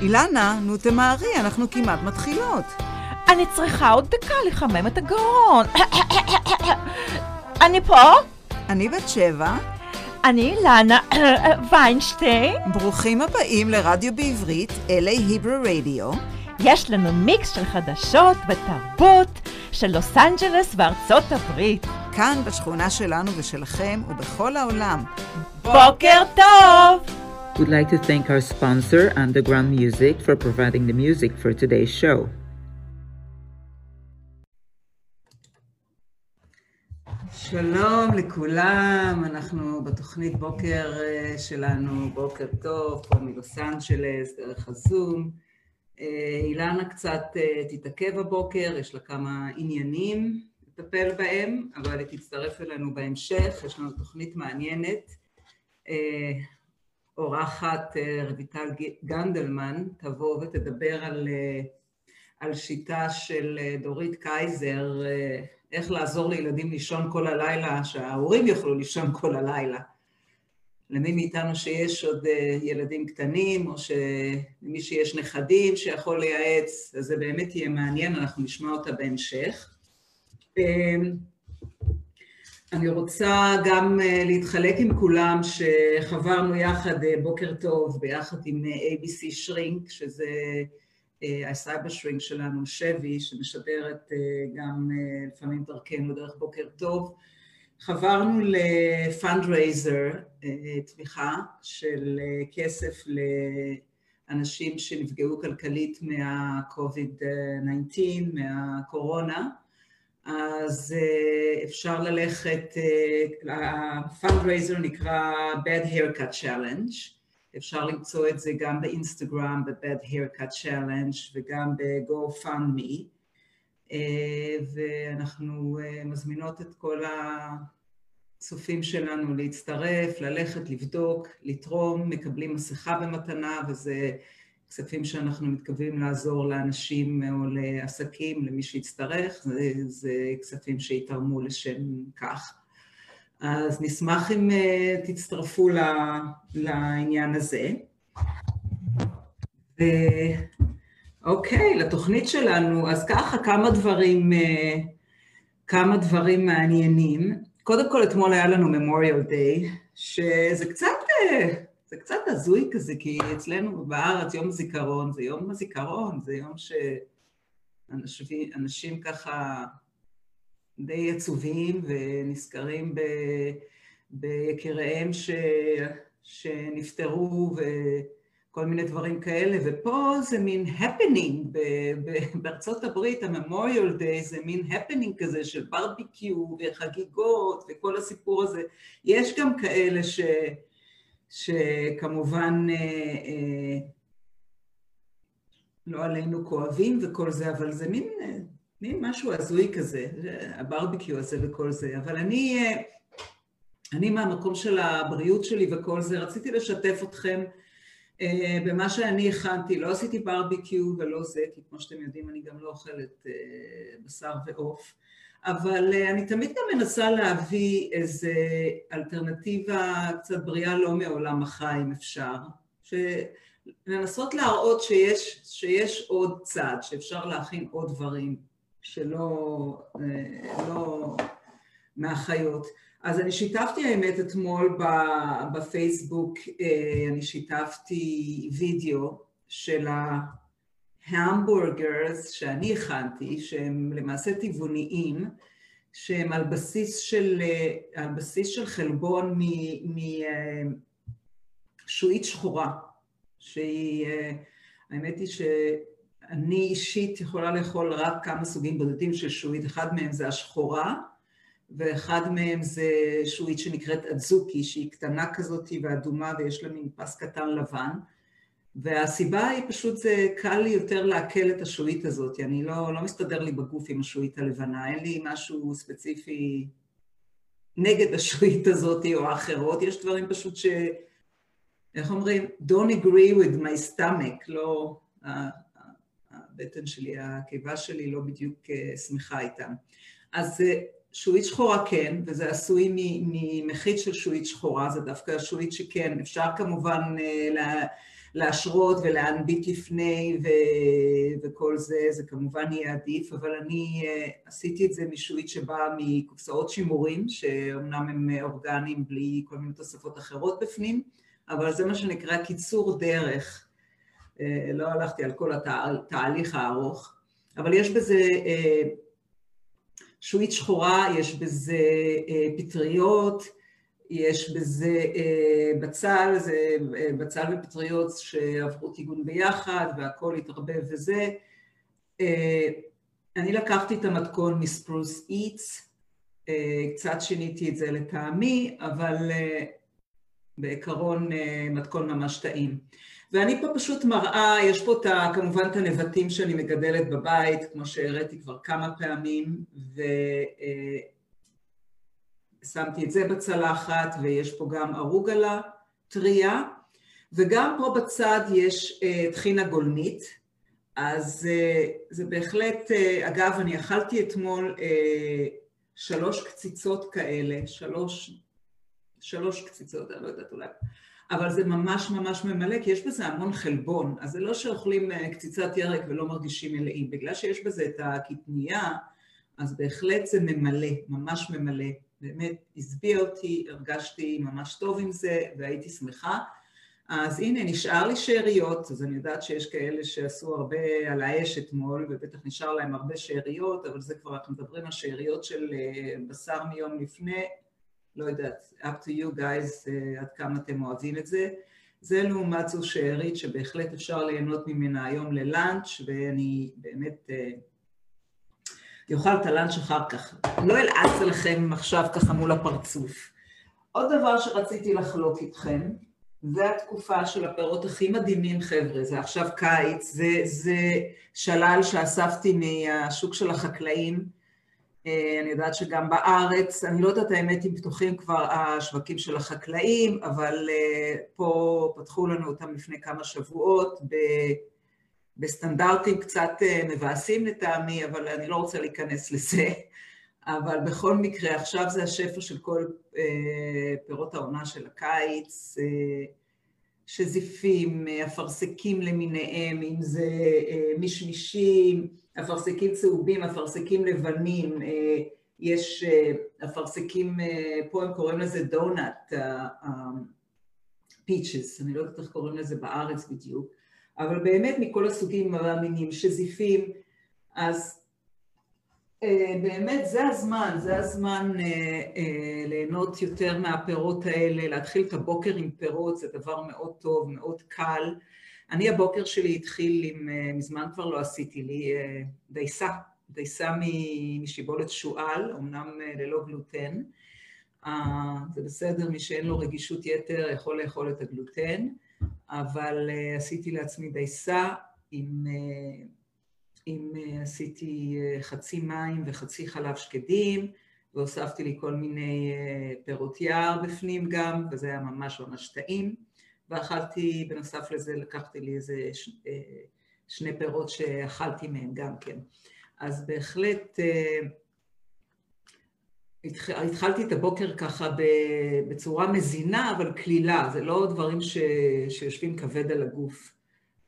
אילנה, נו תמהרי, אנחנו כמעט מתחילות. אני צריכה עוד דקה לחמם את הגרון. אני פה? אני בת שבע. אני אילנה ויינשטיין. ברוכים הבאים לרדיו בעברית, LA היברו רדיו. יש לנו מיקס של חדשות ותרבות של לוס אנג'לס וארצות הברית. כאן בשכונה שלנו ושלכם ובכל העולם. בוקר טוב! We'd like to thank our sponsor, Underground Music, for providing the music for today's show. שלום לכולם, אנחנו בתוכנית בוקר אה, שלנו, בוקר טוב, פה מלוס אנג'לס, דרך הזום. אה, אילנה קצת אה, תתעכב הבוקר, יש לה כמה עניינים לטפל בהם, אבל היא תצטרף אלינו בהמשך, יש לנו תוכנית מעניינת. אורחת רויטל גנדלמן תבוא ותדבר על, על שיטה של דורית קייזר, איך לעזור לילדים לישון כל הלילה, שההורים יוכלו לישון כל הלילה. למי מאיתנו שיש עוד ילדים קטנים, או למי שיש נכדים שיכול לייעץ, אז זה באמת יהיה מעניין, אנחנו נשמע אותה בהמשך. אני רוצה גם להתחלק עם כולם שחברנו יחד בוקר טוב ביחד עם ABC Shrink, שזה הסייבר shrink שלנו, שבי, שמשדרת גם לפעמים דרכנו דרך בוקר טוב. חברנו ל fundraiser, תמיכה של כסף לאנשים שנפגעו כלכלית מה-COVID-19, מהקורונה. אז אפשר ללכת, הפאנדרייזר נקרא Bad Haircut Challenge, אפשר למצוא את זה גם באינסטגרם, ב-Bad Haircut Challenge וגם ב-GoFundMe, ואנחנו מזמינות את כל הצופים שלנו להצטרף, ללכת, לבדוק, לתרום, מקבלים מסכה במתנה וזה כספים שאנחנו מתכוונים לעזור לאנשים או לעסקים, למי שיצטרך, זה, זה כספים שיתרמו לשם כך. אז נשמח אם תצטרפו לעניין הזה. אוקיי, לתוכנית שלנו, אז ככה כמה דברים, כמה דברים מעניינים. קודם כל, אתמול היה לנו Memorial Day, שזה קצת... זה קצת הזוי כזה, כי אצלנו בארץ יום הזיכרון זה יום הזיכרון, זה יום שאנשים ככה די עצובים ונזכרים ביקיריהם ש... שנפטרו וכל מיני דברים כאלה, ופה זה מין הפנינג, בארצות הברית ה Memorial Day זה מין הפנינג כזה של ברביקיו וחגיגות וכל הסיפור הזה. יש גם כאלה ש... שכמובן לא עלינו כואבים וכל זה, אבל זה מין, מין משהו הזוי כזה, הברביקיו הזה וכל זה. אבל אני, אני מהמקום של הבריאות שלי וכל זה, רציתי לשתף אתכם במה שאני הכנתי. לא עשיתי ברביקיו ולא זה, כי כמו שאתם יודעים, אני גם לא אוכלת בשר ועוף. אבל אני תמיד גם מנסה להביא איזו אלטרנטיבה קצת בריאה לא מעולם החי, אם אפשר. לנסות להראות שיש, שיש עוד צד, שאפשר להכין עוד דברים שלא לא מהחיות. אז אני שיתפתי האמת אתמול בפייסבוק, אני שיתפתי וידאו של ה... המבורגרס שאני הכנתי, שהם למעשה טבעוניים, שהם על בסיס של, על בסיס של חלבון משעועית שחורה, שהיא, האמת היא שאני אישית יכולה לאכול רק כמה סוגים בודדים של שעועית, אחד מהם זה השחורה, ואחד מהם זה שעועית שנקראת אדזוקי, שהיא קטנה כזאת ואדומה ויש לה מין פס קטן לבן, והסיבה היא פשוט זה קל לי יותר לעכל את השעועית הזאת, אני לא, לא מסתדר לי בגוף עם השעועית הלבנה, אין לי משהו ספציפי נגד השעועית הזאת או האחרות, יש דברים פשוט ש... איך אומרים? Don't agree with my stomach, לא... הבטן שלי, הקיבה שלי לא בדיוק שמחה איתם. אז שעועית שחורה כן, וזה עשוי ממחית של שעועית שחורה, זה דווקא שעועית שכן, אפשר כמובן להשרות ולהנביט לפני ו... וכל זה, זה כמובן יהיה עדיף, אבל אני uh, עשיתי את זה משועית שבאה מקופסאות שימורים, שאומנם הם אורגניים בלי כל מיני תוספות אחרות בפנים, אבל זה מה שנקרא קיצור דרך. Uh, לא הלכתי על כל התהליך הארוך, אבל יש בזה uh, שועית שחורה, יש בזה פטריות, יש בזה אה, בצל, זה אה, בצל ופטריות שעברו טיגון ביחד והכל התערבב וזה. אה, אני לקחתי את המתכון מספרוס איטס, קצת שיניתי את זה לטעמי, אבל בעיקרון מתכון ממש טעים. ואני פה פשוט מראה, יש פה את, כמובן את הנבטים שאני מגדלת בבית, כמו שהראיתי כבר כמה פעמים, ו... שמתי את זה בצלחת, ויש פה גם ארוגלה טריה, וגם פה בצד יש uh, טחינה גולמית, אז uh, זה בהחלט, uh, אגב, אני אכלתי אתמול שלוש קציצות כאלה, שלוש, שלוש קציצות, אני לא יודעת אולי, אבל זה ממש ממש ממלא, כי יש בזה המון חלבון, אז זה לא שאוכלים קציצת ירק ולא מרגישים מלאים, בגלל שיש בזה את הקטנייה, אז בהחלט זה ממלא, ממש ממלא. באמת השביע אותי, הרגשתי ממש טוב עם זה והייתי שמחה. אז הנה, נשאר לי שאריות, אז אני יודעת שיש כאלה שעשו הרבה על האש אתמול, ובטח נשאר להם הרבה שאריות, אבל זה כבר, אנחנו מדברים על שאריות של אה, בשר מיום לפני, לא יודעת, up to you guys, uh, עד כמה אתם אוהבים את זה. זה לעומת זו שארית שבהחלט אפשר ליהנות ממנה היום ללאנץ', ואני באמת uh, יאכל את הלאנץ' אחר כך. לא אלעץ לכם עכשיו ככה מול הפרצוף. עוד דבר שרציתי לחלוק איתכם, זה התקופה של הפירות הכי מדהימים, חבר'ה, זה עכשיו קיץ, זה, זה שלל שאספתי מהשוק של החקלאים. אה, אני יודעת שגם בארץ, אני לא יודעת האמת אם פתוחים כבר השווקים של החקלאים, אבל אה, פה פתחו לנו אותם לפני כמה שבועות, בסטנדרטים קצת אה, מבאסים לטעמי, אבל אני לא רוצה להיכנס לזה. אבל בכל מקרה, עכשיו זה השפע של כל אה, פירות העונה של הקיץ, אה, שזיפים, אפרסקים למיניהם, אם זה מישמישים, אפרסקים צהובים, אפרסקים לבנים, יש אפרסקים, פה הם קוראים לזה דונאט, פיצ'ס, אני לא יודעת איך קוראים לזה בארץ בדיוק. אבל באמת מכל הסוגים והמינים, שזיפים, אז אה, באמת זה הזמן, זה הזמן אה, אה, ליהנות יותר מהפירות האלה, להתחיל את הבוקר עם פירות, זה דבר מאוד טוב, מאוד קל. אני הבוקר שלי התחיל עם, מזמן כבר לא עשיתי לי, דייסה, דייסה משיבולת שועל, אמנם ללא גלוטן. זה בסדר, מי שאין לו רגישות יתר יכול לאכול את הגלוטן. אבל uh, עשיתי לעצמי דייסה עם, uh, עם uh, עשיתי חצי מים וחצי חלב שקדים, והוספתי לי כל מיני פירות יער בפנים גם, וזה היה ממש ממש טעים. ואכלתי, בנוסף לזה לקחתי לי איזה ש, שני פירות שאכלתי מהם גם כן. אז בהחלט התחלתי את הבוקר ככה בצורה מזינה, אבל קלילה, זה לא דברים ש... שיושבים כבד על הגוף.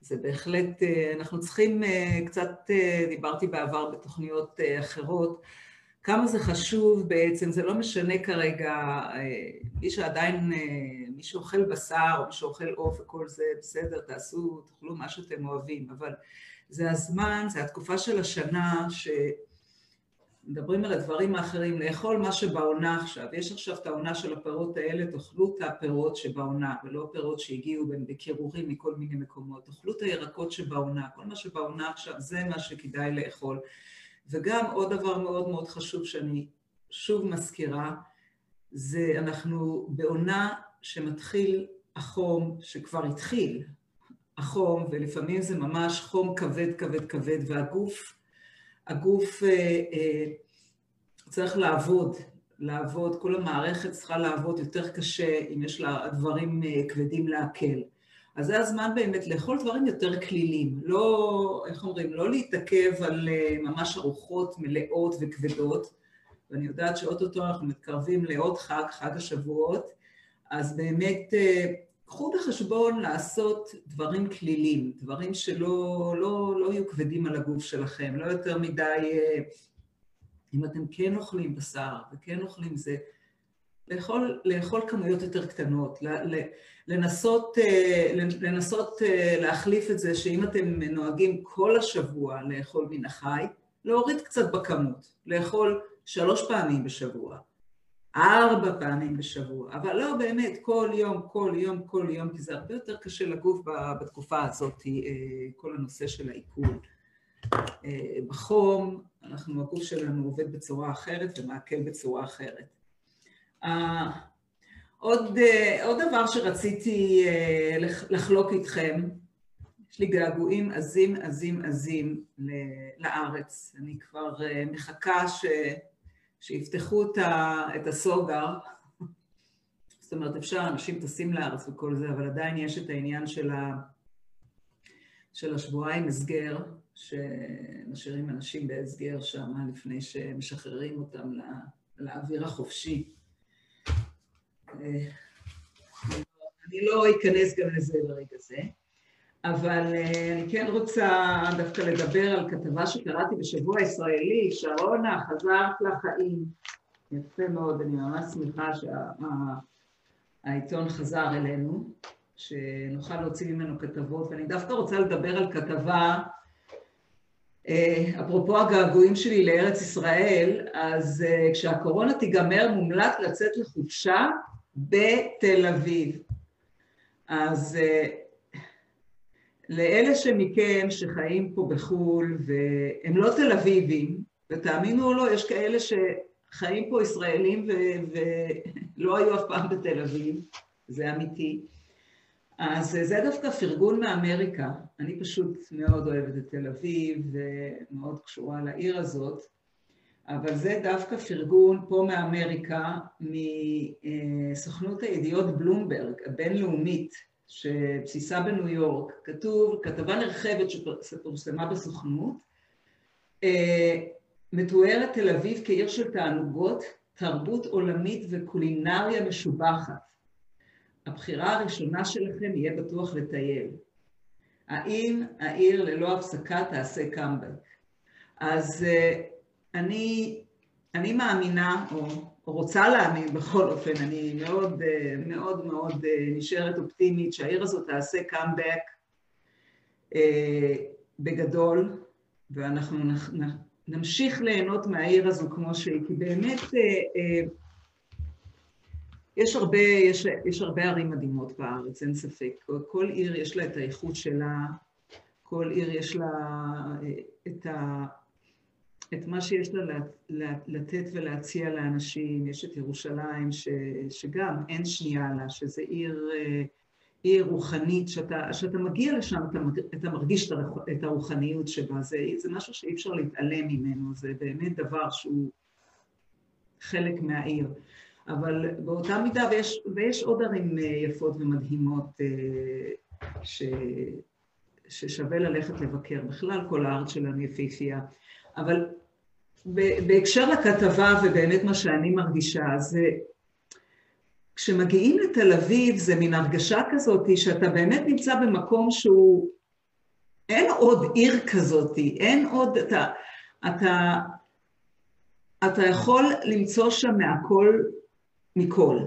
זה בהחלט, אה, אנחנו צריכים אה, קצת, אה, דיברתי בעבר בתוכניות אחרות, כמה זה חשוב בעצם, זה לא משנה כרגע, מי שעדיין, מי שאוכל בשר או מי שאוכל עוף וכל זה, בסדר, תעשו, תאכלו מה שאתם אוהבים, אבל זה הזמן, זה התקופה של השנה ש... מדברים על הדברים האחרים, לאכול מה שבעונה עכשיו. יש עכשיו את העונה של הפירות האלה, תאכלו את הפירות שבעונה, ולא פירות שהגיעו בקירורים מכל מיני מקומות. תאכלו את הירקות שבעונה, כל מה שבעונה עכשיו זה מה שכדאי לאכול. וגם עוד דבר מאוד מאוד חשוב שאני שוב מזכירה, זה אנחנו בעונה שמתחיל החום, שכבר התחיל החום, ולפעמים זה ממש חום כבד כבד כבד, והגוף הגוף אה, אה, צריך לעבוד, לעבוד, כל המערכת צריכה לעבוד יותר קשה אם יש לה דברים אה, כבדים לעכל. אז זה הזמן באמת לאכול דברים יותר קלילים, לא, איך אומרים, לא להתעכב על ממש ארוחות מלאות וכבדות, ואני יודעת שאו-טו-טו אנחנו מתקרבים לעוד חג, חג השבועות, אז באמת קחו בחשבון לעשות דברים קלילים, דברים שלא לא, לא יהיו כבדים על הגוף שלכם, לא יותר מדי, אם אתם כן אוכלים בשר וכן אוכלים זה, לאכול, לאכול כמויות יותר קטנות, לנסות, לנסות להחליף את זה שאם אתם נוהגים כל השבוע לאכול מן החי, להוריד קצת בכמות, לאכול שלוש פעמים בשבוע, ארבע פעמים בשבוע, אבל לא באמת כל יום, כל יום, כל יום, כי זה הרבה יותר קשה לגוף בתקופה הזאת, כל הנושא של העיכול. בחום, אנחנו, הגוף שלנו עובד בצורה אחרת ומעכל בצורה אחרת. עוד, עוד דבר שרציתי לחלוק איתכם, יש לי געגועים עזים, עזים, עזים לארץ. אני כבר מחכה ש... שיפתחו את הסוגר. זאת אומרת, אפשר, אנשים טסים לארץ וכל זה, אבל עדיין יש את העניין של, ה... של השבועיים הסגר, שמשאירים אנשים בהסגר שם לפני שמשחררים אותם לאוויר החופשי. אני לא אכנס גם לזה ברגע זה. אבל אני כן רוצה דווקא לדבר על כתבה שקראתי בשבוע הישראלי, שרונה, חזרת לחיים. יפה מאוד, אני ממש שמחה שהעיתון חזר אלינו, שנוכל להוציא ממנו כתבות, ואני דווקא רוצה לדבר על כתבה, אפרופו הגעגועים שלי לארץ ישראל, אז כשהקורונה תיגמר מומלץ לצאת לחופשה בתל אביב. אז לאלה שמכם שחיים פה בחו"ל והם לא תל אביבים, ותאמינו או לא, יש כאלה שחיים פה ישראלים ולא היו אף פעם בתל אביב, זה אמיתי. אז זה דווקא פרגון מאמריקה. אני פשוט מאוד אוהבת את תל אביב ומאוד קשורה לעיר הזאת, אבל זה דווקא פרגון פה מאמריקה מסוכנות הידיעות בלומברג, הבינלאומית. שבסיסה בניו יורק, כתוב, כתבה נרחבת שפורסמה בסוכנות, מתוארת תל אביב כעיר של תענוגות, תרבות עולמית וקולינריה משובחת. הבחירה הראשונה שלכם יהיה בטוח לטייל. האם העיר ללא הפסקה תעשה קאמבק? אז אני, אני מאמינה, או רוצה להאמין בכל אופן, אני מאוד מאוד מאוד נשארת אופטימית שהעיר הזאת תעשה קאמבק בגדול, ואנחנו נמשיך ליהנות מהעיר הזו כמו שהיא, כי באמת יש הרבה, יש, יש הרבה ערים מדהימות בארץ, אין ספק. כל עיר יש לה את האיכות שלה, כל עיר יש לה את ה... את מה שיש לה לתת ולהציע לאנשים, יש את ירושלים, ש, שגם אין שנייה לה, שזה עיר, עיר רוחנית, שאתה, שאתה מגיע לשם, אתה, אתה מרגיש את הרוחניות שבה, זה, זה משהו שאי אפשר להתעלם ממנו, זה באמת דבר שהוא חלק מהעיר. אבל באותה מידה, ויש, ויש עוד ערים יפות ומדהימות ש, ששווה ללכת לבקר, בכלל כל הארץ שלנו יפהפייה. אבל בהקשר לכתבה ובאמת מה שאני מרגישה, זה כשמגיעים לתל אביב זה מין הרגשה כזאת שאתה באמת נמצא במקום שהוא, אין עוד עיר כזאת, אין עוד, אתה, אתה, אתה יכול למצוא שם מהכל מכל.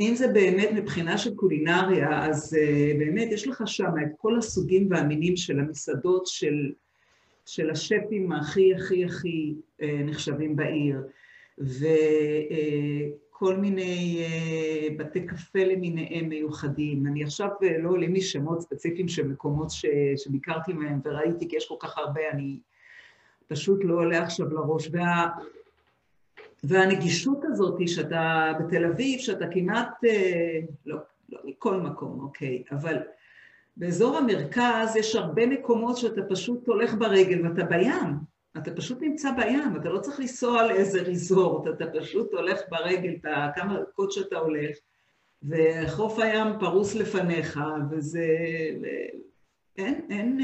אם זה באמת מבחינה של קולינריה, אז uh, באמת יש לך שם את כל הסוגים והמינים של המסעדות של של השפים הכי הכי הכי נחשבים בעיר, וכל מיני בתי קפה למיניהם מיוחדים. אני עכשיו לא עולים לי שמות ספציפיים של מקומות ש... שביקרתי מהם וראיתי, כי יש כל כך הרבה, אני פשוט לא עולה עכשיו לראש. וה... והנגישות הזאת שאתה בתל אביב, שאתה כמעט, לא, לא מכל מקום, אוקיי, אבל באזור המרכז יש הרבה מקומות שאתה פשוט הולך ברגל ואתה בים. אתה פשוט נמצא בים, אתה לא צריך לנסוע לאיזה ריזורט, אתה פשוט הולך ברגל, אתה, כמה דקות שאתה הולך, וחוף הים פרוס לפניך, וזה... אין, אין,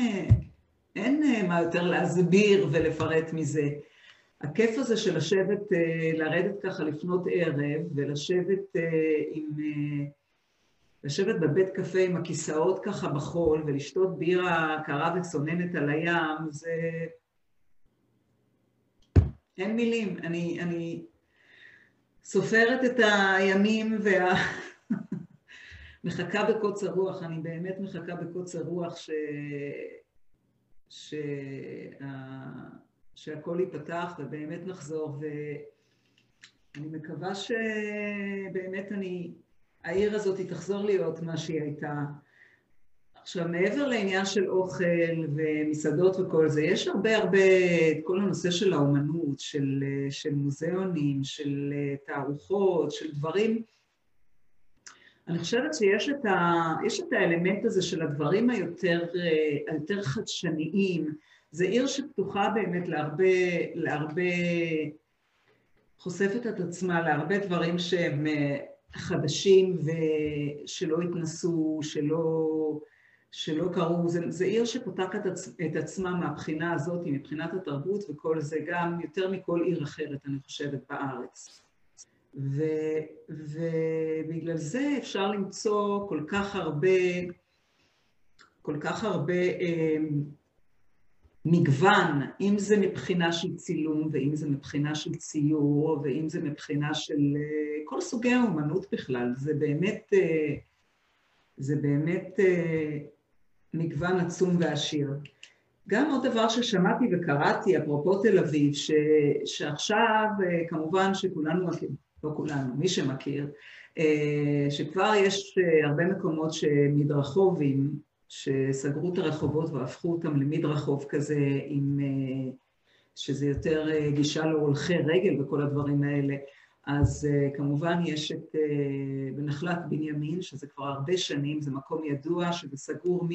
אין מה יותר להסביר ולפרט מזה. הכיף הזה של לשבת, לרדת ככה לפנות ערב, ולשבת עם... לשבת בבית קפה עם הכיסאות ככה בחול ולשתות בירה קרה וצוננת על הים, זה... אין מילים. אני, אני סופרת את הימים וה... מחכה בקוצר רוח, אני באמת מחכה בקוצר רוח ש... ש... שהכל ייפתח ובאמת נחזור, ואני מקווה שבאמת אני, העיר הזאת היא תחזור להיות מה שהיא הייתה. עכשיו, מעבר לעניין של אוכל ומסעדות וכל זה, יש הרבה הרבה את כל הנושא של האומנות, של, של מוזיאונים, של תערוכות, של דברים. אני חושבת שיש את, ה, את האלמנט הזה של הדברים היותר, היותר חדשניים, זו עיר שפתוחה באמת להרבה, להרבה, חושפת את עצמה להרבה דברים שהם אה, חדשים ושלא התנסו, שלא, שלא קרו. זו עיר שפותחת את עצמה מהבחינה הזאת, מבחינת התרבות וכל זה, גם יותר מכל עיר אחרת, אני חושבת, בארץ. ו, ובגלל זה אפשר למצוא כל כך הרבה, כל כך הרבה אה, מגוון, אם זה מבחינה של צילום, ואם זה מבחינה של ציור, ואם זה מבחינה של אה, כל סוגי האומנות בכלל. זה באמת, אה, זה באמת אה, מגוון עצום ועשיר. גם עוד דבר ששמעתי וקראתי, אפרופו תל אביב, ש, שעכשיו כמובן שכולנו, לא כולנו, מי שמכיר, שכבר יש הרבה מקומות שמדרחובים, שסגרו את הרחובות והפכו אותם למדרחוב כזה, עם, אה, שזה יותר אה, גישה להולכי רגל וכל הדברים האלה. אז אה, כמובן יש את בנחלת בנימין, שזה כבר הרבה שנים, זה מקום ידוע, שזה סגור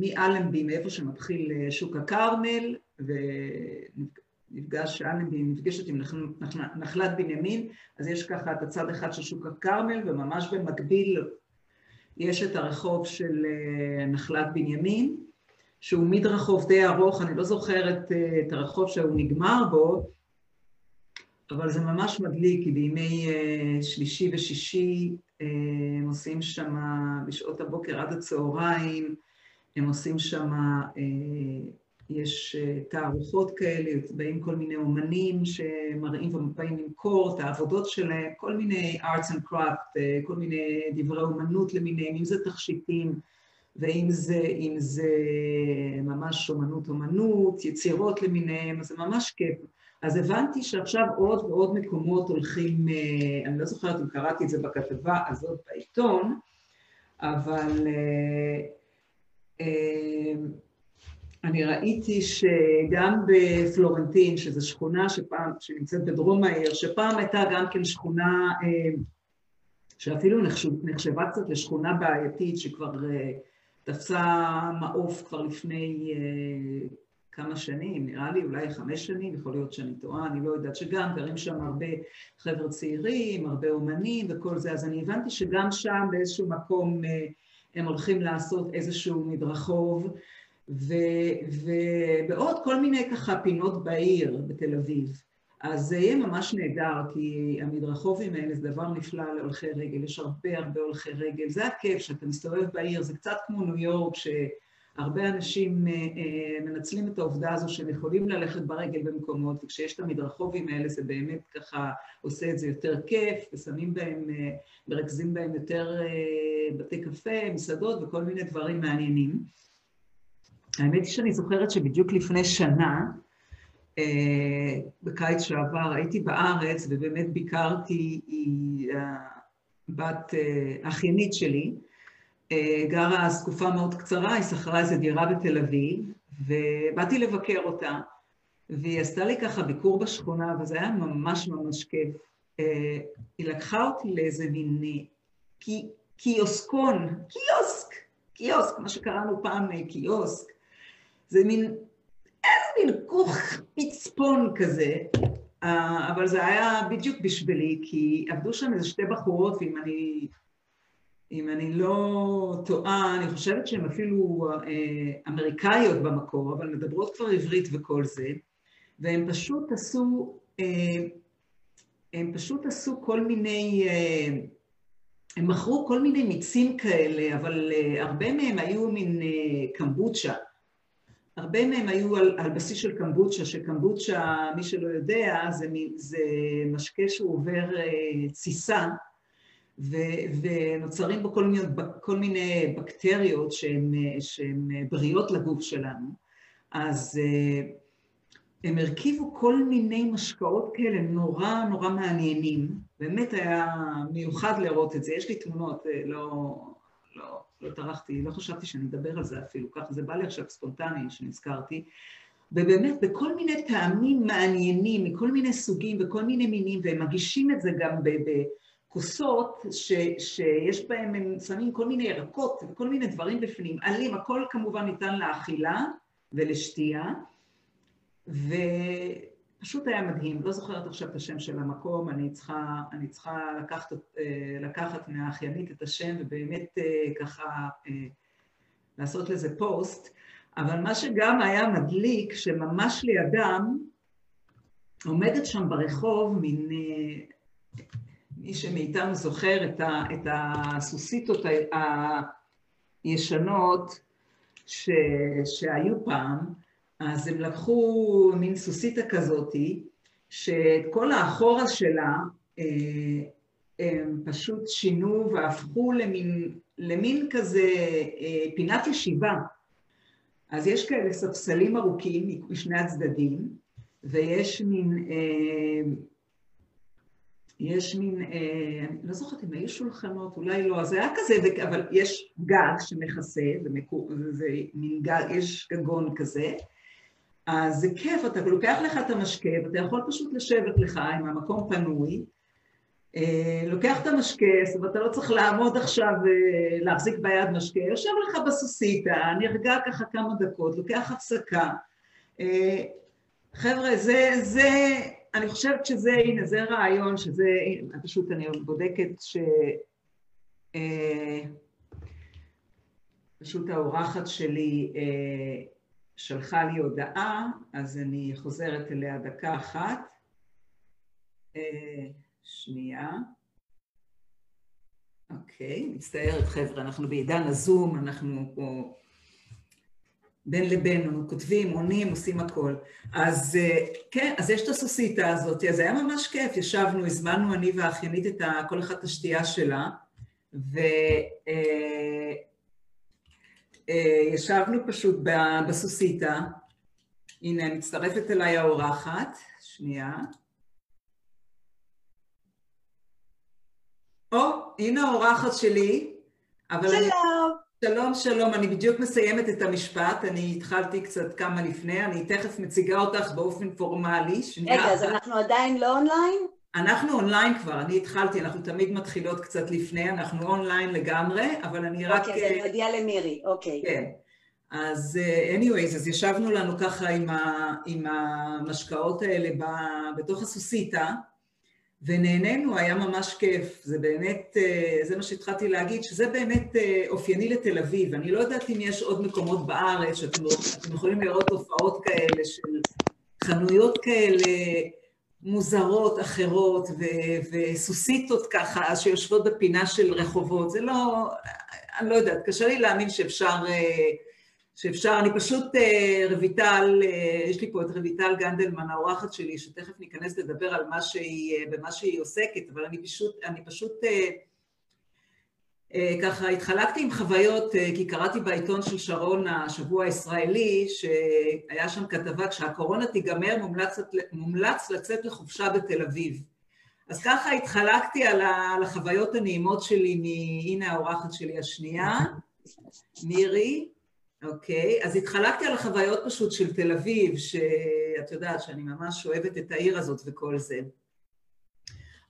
מאלנבי, מאיפה שמתחיל שוק הכרמל, ונפגש אלנבי, נפגשת עם נחלת בנימין, אז יש ככה את הצד אחד של שוק הכרמל, וממש במקביל יש את הרחוב של אה, נחלת בנימין, שהוא מדרחוב די ארוך, אני לא זוכרת אה, את הרחוב שהוא נגמר בו, אבל זה ממש מדליק, כי בימי אה, שלישי ושישי הם עושים שם בשעות הבוקר עד הצהריים, הם עושים שם יש אה, תערוכות כאלה, באים כל מיני אומנים שמראים ובאים למכור את העבודות שלהם, כל מיני arts and craft, אה, כל מיני דברי אומנות למיניהם, אם זה תכשיטים ואם זה, זה ממש אומנות אומנות, יצירות למיניהם, אז זה ממש כיף. אז הבנתי שעכשיו עוד ועוד מקומות הולכים, אה, אני לא זוכרת אם קראתי את זה בכתבה הזאת בעיתון, אבל אני ראיתי שגם בפלורנטין, שזו שכונה שפעם, שנמצאת בדרום העיר, שפעם הייתה גם כן שכונה אה, שאפילו נחשבה קצת לשכונה בעייתית, שכבר אה, תפסה מעוף כבר לפני אה, כמה שנים, נראה לי אולי חמש שנים, יכול להיות שאני טועה, אני לא יודעת, שגם גרים שם הרבה חבר'ה צעירים, הרבה אומנים וכל זה, אז אני הבנתי שגם שם באיזשהו מקום הם הולכים לעשות איזשהו מדרחוב ובעוד כל מיני ככה פינות בעיר בתל אביב. אז זה יהיה ממש נהדר, כי המדרחובים האלה זה דבר נפלא להולכי רגל, יש הרבה הרבה הולכי רגל, זה הכיף שאתה מסתובב בעיר, זה קצת כמו ניו יורק, שהרבה אנשים אה, אה, מנצלים את העובדה הזו שהם יכולים ללכת ברגל במקומות, וכשיש את המדרחובים האלה זה באמת ככה עושה את זה יותר כיף, ושמים בהם, אה, מרכזים בהם יותר בתי קפה, מסעדות וכל מיני דברים מעניינים. האמת היא שאני זוכרת שבדיוק לפני שנה, אה, בקיץ שעבר, הייתי בארץ ובאמת ביקרתי, היא הבת אה, האחיינית שלי, אה, גרה אז תקופה מאוד קצרה, היא שכרה איזו דירה בתל אביב, ובאתי לבקר אותה, והיא עשתה לי ככה ביקור בשכונה, וזה היה ממש ממש כיף. היא לקחה אותי לאיזה מין קיוסקון, קיוסק, קיוסק, מה שקראנו פעם קיוסק, זה מין, איזה מין כוך פצפון כזה, אה, אבל זה היה בדיוק בשבילי, כי עבדו שם איזה שתי בחורות, ואם אני, אם אני לא טועה, אני חושבת שהן אפילו אה, אמריקאיות במקור, אבל מדברות כבר עברית וכל זה, והן פשוט עשו, אה, הם פשוט עשו כל מיני, הם מכרו כל מיני מיצים כאלה, אבל הרבה מהם היו מין קמבוצ'ה. הרבה מהם היו על, על בסיס של קמבוצ'ה, שקמבוצ'ה, מי שלא יודע, זה, זה משקה שהוא עובר תסיסה, ו, ונוצרים בו כל מיני, כל מיני בקטריות שהן בריאות לגוף שלנו. אז הם הרכיבו כל מיני משקאות כאלה נורא נורא מעניינים. באמת היה מיוחד לראות את זה. יש לי תמונות, לא, לא, לא טרחתי, לא חשבתי שאני אדבר על זה אפילו, ככה זה בא לי עכשיו ספונטני שנזכרתי. ובאמת, בכל מיני טעמים מעניינים, מכל מיני סוגים וכל מיני מינים, והם מגישים את זה גם בכוסות ש, שיש בהם, הם שמים כל מיני ירקות וכל מיני דברים בפנים, עלים, הכל כמובן ניתן לאכילה ולשתייה. ופשוט היה מדהים, לא זוכרת עכשיו את השם של המקום, אני צריכה, אני צריכה לקחת, אה, לקחת מהאחיינית את השם ובאמת אה, ככה אה, לעשות לזה פוסט, אבל מה שגם היה מדליק, שממש לידם עומדת שם ברחוב מין, מי שמאיתנו זוכר את, ה, את הסוסיתות הישנות ש, שהיו פעם, אז הם לקחו מין סוסיתא כזאתי, שאת כל האחורה שלה אה, הם פשוט שינו והפכו למין, למין כזה אה, פינת ישיבה. אז יש כאלה ספסלים ארוכים משני הצדדים, ויש מין, אה, יש מין, אני לא זוכרת אם היו שולחנות, אולי לא, אז היה כזה, אבל יש גג שמכסה, זה מין גג, יש גגון כזה, אז זה כיף, אתה לוקח לך את המשקה ואתה יכול פשוט לשבת לך עם המקום פנוי, אה, לוקח את המשקה, ואתה לא צריך לעמוד עכשיו ולהחזיק ביד משקה, יושב לך בסוסיתא, נרגע ככה כמה דקות, לוקח הפסקה. אה, חבר'ה, זה, זה, אני חושבת שזה, הנה, זה רעיון, שזה, פשוט אני בודקת ש... אה, פשוט האורחת שלי שלחה לי הודעה, אז אני חוזרת אליה דקה אחת. אה, שנייה. אוקיי, מצטערת חבר'ה, אנחנו בעידן הזום, אנחנו פה בין לבין, כותבים, עונים, עושים הכל. אז אה, כן, אז יש את הסוסיתא הזאת, אז היה ממש כיף, ישבנו, הזמנו אני והאחיינית את כל אחת את השתייה שלה, ו... אה, ישבנו פשוט בסוסיתא, הנה מצטרפת אליי האורחת, שנייה. או, הנה האורחת שלי, אבל שלום. אני... שלום, שלום, אני בדיוק מסיימת את המשפט, אני התחלתי קצת כמה לפני, אני תכף מציגה אותך באופן פורמלי. רגע, אז אנחנו עדיין לא אונליין? אנחנו אונליין כבר, אני התחלתי, אנחנו תמיד מתחילות קצת לפני, אנחנו אונליין לגמרי, אבל אני רק... אוקיי, אז אני מודיעה למירי, אוקיי. כן. אז uh, anyways, אז ישבנו לנו ככה עם, ה, עם המשקאות האלה ב, בתוך הסוסיתא, ונהנינו, היה ממש כיף. זה באמת, uh, זה מה שהתחלתי להגיד, שזה באמת uh, אופייני לתל אביב. אני לא יודעת אם יש עוד מקומות בארץ שאתם יכולים לראות תופעות כאלה של חנויות כאלה, מוזרות אחרות ו- וסוסיתות ככה שיושבות בפינה של רחובות, זה לא, אני לא יודעת, קשה לי להאמין שאפשר, שאפשר, אני פשוט, רויטל, יש לי פה את רויטל גנדלמן, האורחת שלי, שתכף ניכנס לדבר על מה שהיא, במה שהיא עוסקת, אבל אני פשוט, אני פשוט אה, ככה התחלקתי עם חוויות, אה, כי קראתי בעיתון של שרון השבוע הישראלי, שהיה שם כתבה, כשהקורונה תיגמר מומלץ, מומלץ לצאת לחופשה בתל אביב. אז ככה התחלקתי על, החוויות הנעימות שלי, הנה האורחת שלי השנייה, מירי, אוקיי, אז התחלקתי על החוויות פשוט של תל אביב, שאת יודעת שאני ממש אוהבת את העיר הזאת וכל זה.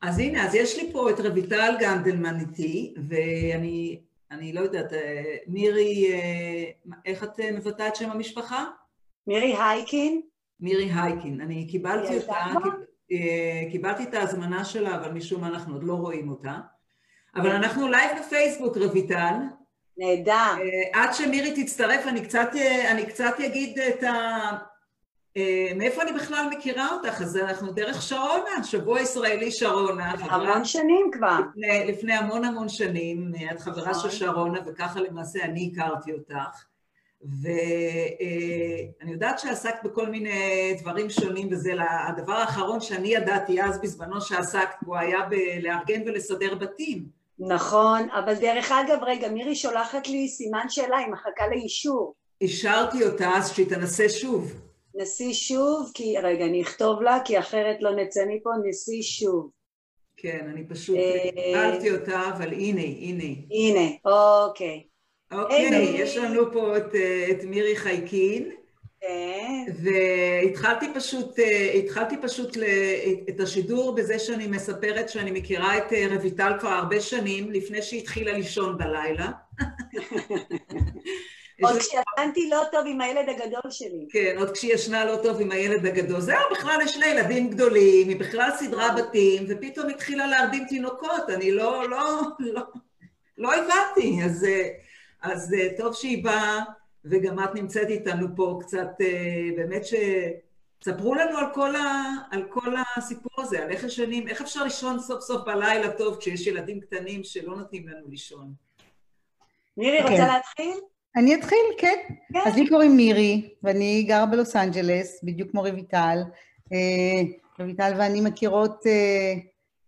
אז הנה, אז יש לי פה את רויטל גנדלמן איתי, ואני אני לא יודעת, אה, מירי, אה, איך את אה, מבטאה את שם המשפחה? מירי הייקין. מירי הייקין. אני קיבלתי אותה, קיבלתי את ההזמנה שלה, אבל משום מה אנחנו עוד לא רואים אותה. אבל אנחנו live בפייסבוק, רויטל. נהדר. עד שמירי תצטרף, אני קצת, אני קצת אגיד את ה... אה, מאיפה אני בכלל מכירה אותך? אז אנחנו דרך שרונה, שבוע ישראלי שרונה. המון שנים כבר. לפני, לפני המון המון שנים, את חברה נכון. של שרונה, וככה למעשה אני הכרתי אותך. ואני יודעת שעסקת בכל מיני דברים שונים, וזה הדבר האחרון שאני ידעתי אז בזמנו שעסקת בו היה בלארגן ולסדר בתים. נכון, אבל דרך אגב, רגע, מירי שולחת לי סימן שאלה, היא מחכה לאישור. אישרתי אותה, אז שהיא תנסה שוב. נסי שוב, כי, רגע, אני אכתוב לה, כי אחרת לא נצא מפה, נסי שוב. כן, אני פשוט אה, קיבלתי אותה, אבל הנה, הנה. הנה, אוקיי. אוקיי. יש לנו פה את, אה, את מירי חייקין, כן, והתחלתי פשוט, אה, התחלתי פשוט את השידור בזה שאני מספרת שאני מכירה את רויטל כבר הרבה שנים, לפני שהיא התחילה לישון בלילה. עוד יש- כשישנתי לא טוב עם הילד הגדול שלי. כן, עוד כשהיא ישנה לא טוב עם הילד הגדול. זהו, בכלל יש לה ילדים גדולים, היא בכלל סידרה בתים, ופתאום התחילה להרדים תינוקות, אני לא, לא, לא, לא הבנתי. אז, אז אה, טוב שהיא באה, וגם את נמצאת איתנו פה קצת, אה, באמת ש... ספרו לנו על כל, ה, על כל הסיפור הזה, על איך ישנים, איך אפשר לישון סוף סוף בלילה טוב כשיש ילדים קטנים שלא נותנים לנו לישון. מירי, כן. רוצה להתחיל? אני אתחיל, כן. כן. אז לי קוראים מירי, ואני גרה בלוס אנג'לס, בדיוק כמו רויטל. אה, רויטל ואני מכירות אה,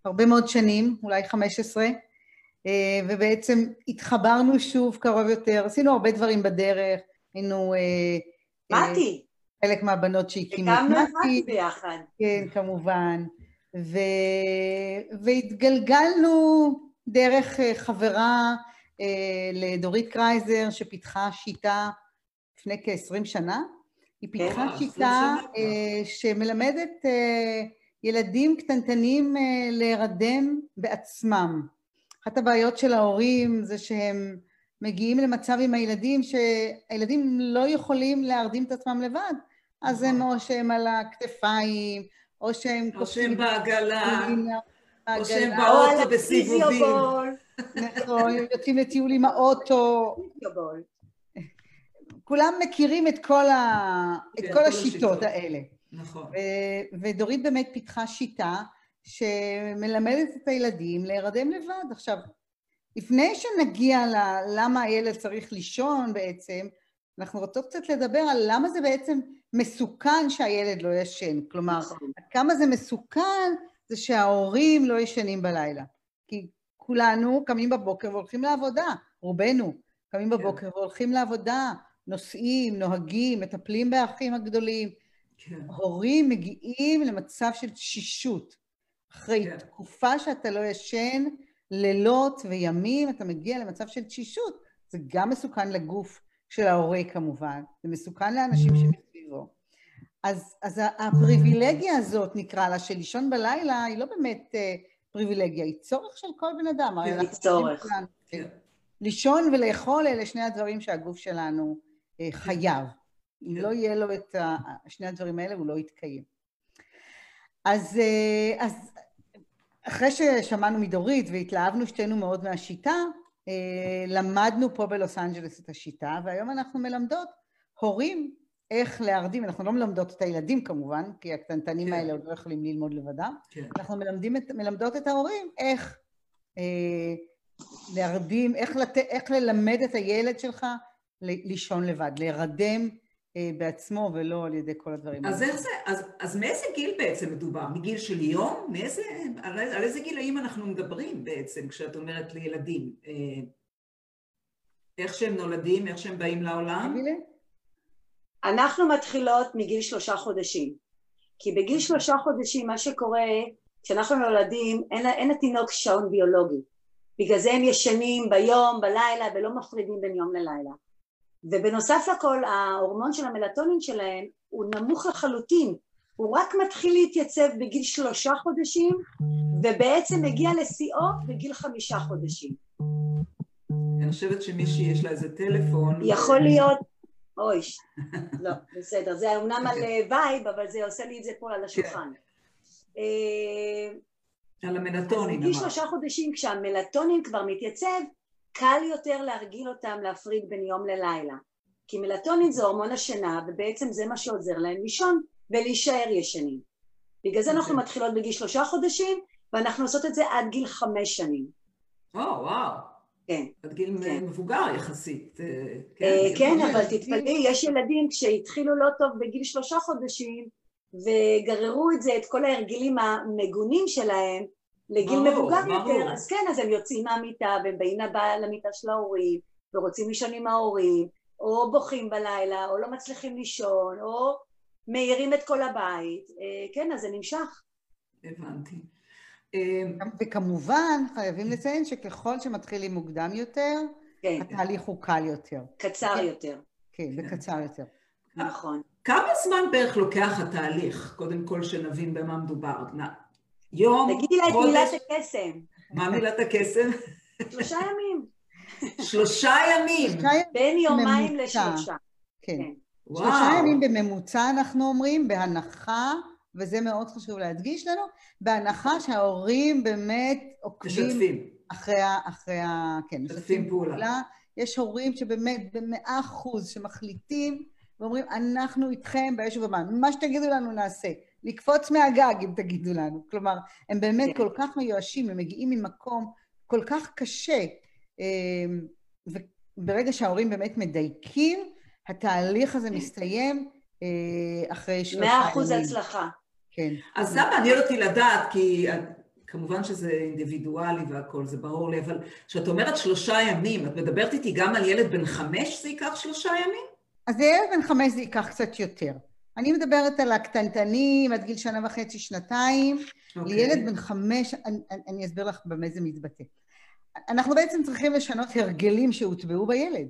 הרבה מאוד שנים, אולי 15, אה, ובעצם התחברנו שוב קרוב יותר, עשינו הרבה דברים בדרך, היינו אה, אה, מתי, חלק מהבנות שהקימו את מתי ביחד. כן, כמובן. ו... והתגלגלנו דרך חברה לדורית קרייזר, שפיתחה שיטה לפני כ-20 שנה. היא פיתחה וואו, 20 שיטה. אה, שמלמדת אה, ילדים קטנטנים אה, להירדם בעצמם. אחת הבעיות של ההורים זה שהם מגיעים למצב עם הילדים שהילדים לא יכולים להרדים את עצמם לבד, אז הם נכון. או שהם על הכתפיים, או שהם או שהם בעגלה, או שהם באוטו בסיבובים. נכון, יוצאים לטיול עם האוטו. כולם מכירים את כל, ה... את כן, כל כל השיטות. האלה. נכון. ו- ודורית באמת פיתחה שיטה שמלמדת את הילדים להירדם לבד. עכשיו, לפני שנגיע ל- למה הילד צריך לישון בעצם, אנחנו רוצות קצת לדבר על למה זה בעצם מסוכן שהילד לא ישן. כלומר, נכון. כמה זה מסוכן זה שההורים לא ישנים בלילה. כי כולנו קמים בבוקר והולכים לעבודה, רובנו קמים כן. בבוקר והולכים לעבודה, נוסעים, נוהגים, מטפלים באחים הגדולים. כן. הורים מגיעים למצב של תשישות. אחרי כן. תקופה שאתה לא ישן, לילות וימים, אתה מגיע למצב של תשישות. זה גם מסוכן לגוף של ההורה כמובן, זה מסוכן לאנשים שמסביבו. אז, אז הפריבילגיה הזאת, נקרא לה, של לישון בלילה, היא לא באמת אה, פריבילגיה, היא צורך של כל בן אדם. כן, היא צורך. כן. כן. לישון ולאכול אלה שני הדברים שהגוף שלנו אה, חייב. אם כן. לא יהיה לו את שני הדברים האלה, הוא לא יתקיים. אז, אה, אז אחרי ששמענו מדורית והתלהבנו שתינו מאוד מהשיטה, אה, למדנו פה בלוס אנג'לס את השיטה, והיום אנחנו מלמדות הורים איך להרדים, אנחנו לא מלמדות את הילדים כמובן, כי הקטנטנים כן. האלה עוד לא יכולים ללמוד לבדם, כן. אנחנו מלמדים את, מלמדות את ההורים איך אה, להרדים, איך, לת, איך ללמד את הילד שלך ל- לישון לבד, להירדם אה, בעצמו ולא על ידי כל הדברים אז האלה. איך זה, אז, אז מאיזה גיל בעצם מדובר? מגיל של יום? מאיזה, על, על איזה גילאים אנחנו מדברים בעצם כשאת אומרת לילדים? אה, איך שהם נולדים, איך שהם באים לעולם? אנחנו מתחילות מגיל שלושה חודשים. כי בגיל שלושה חודשים מה שקורה, כשאנחנו נולדים, אין, אין לתינוק שעון ביולוגי. בגלל זה הם ישנים ביום, בלילה, ולא מפרידים בין יום ללילה. ובנוסף לכל, ההורמון של המלטונין שלהם הוא נמוך לחלוטין. הוא רק מתחיל להתייצב בגיל שלושה חודשים, ובעצם מגיע לשיאו בגיל חמישה חודשים. אני חושבת שמישהי יש לה איזה טלפון. יכול להיות, אוי, לא, בסדר, זה אומנם על. אה, וייב, אבל זה עושה לי את זה פה על השולחן. אה, על אז המלטונין, אמרת. שלושה חודשים, כשהמלטונין כבר מתייצב, קל יותר להרגיל אותם להפריד בין יום ללילה. כי מלטונין זה הורמון השינה, ובעצם זה מה שעוזר להם לישון. ולהישאר ישנים. בגלל זה אנחנו אוקיי. מתחילות בגיל שלושה חודשים, ואנחנו עושות את זה עד גיל חמש שנים. או, וואו. כן. עד גיל כן. מבוגר יחסית. אה, אה, גיל כן. אבל תתפלאי, יש ילדים כשהתחילו לא טוב בגיל שלושה חודשים, וגררו את זה, את כל ההרגלים המגונים שלהם, לגיל ברור, מבוגר ברור. יותר, אז כן, אז הם יוצאים מהמיטה, והם באים לבא- למיטה של ההורים, ורוצים לישון עם ההורים, או בוכים בלילה, או לא מצליחים לישון, או מעירים את כל הבית. אה, כן, אז זה נמשך. הבנתי. אה, וכמובן, חייבים לציין שככל שמתחילים מוקדם יותר, כן, התהליך הוא קל יותר. קצר יותר, כן, וקצר יותר. נכון. כמה זמן בערך לוקח התהליך? קודם כל שנבין במה מדובר. נע- יום, תגידי לה את חודש, מילת הקסם. מה מילת הקסם? שלושה ימים. שלושה ימים. בין יומיים. לשלושה. כן. כן. שלושה. ימים בממוצע אנחנו אומרים, בהנחה, וזה מאוד חשוב להדגיש לנו, בהנחה שההורים באמת עוקבים משתפים. אחרי ה... אחרי ה... כן, משתפים פעולה. יש הורים שבאמת במאה אחוז שמחליטים ואומרים, אנחנו איתכם באש ובמים, מה שתגידו לנו נעשה. לקפוץ מהגג אם תגידו לנו. כלומר, הם באמת כן. כל כך מיואשים, הם מגיעים ממקום כל כך קשה. אמ, וברגע שההורים באמת מדייקים, התהליך הזה מסתיים אה, אחרי שלושה ימים. מאה אחוז הצלחה. כן. אז זה מעניין אותי לדעת, כי כמובן שזה אינדיבידואלי והכל, זה ברור לי, אבל כשאת אומרת שלושה ימים, את מדברת איתי גם על ילד בן חמש זה ייקח שלושה ימים? אז לילד בן חמש זה ייקח קצת יותר. אני מדברת על הקטנטנים עד גיל שנה וחצי, שנתיים. אוקיי. לילד בן חמש, אני- אני אסביר לך במה זה מתבטא. אנחנו בעצם צריכים לשנות הרגלים שהוטבעו בילד.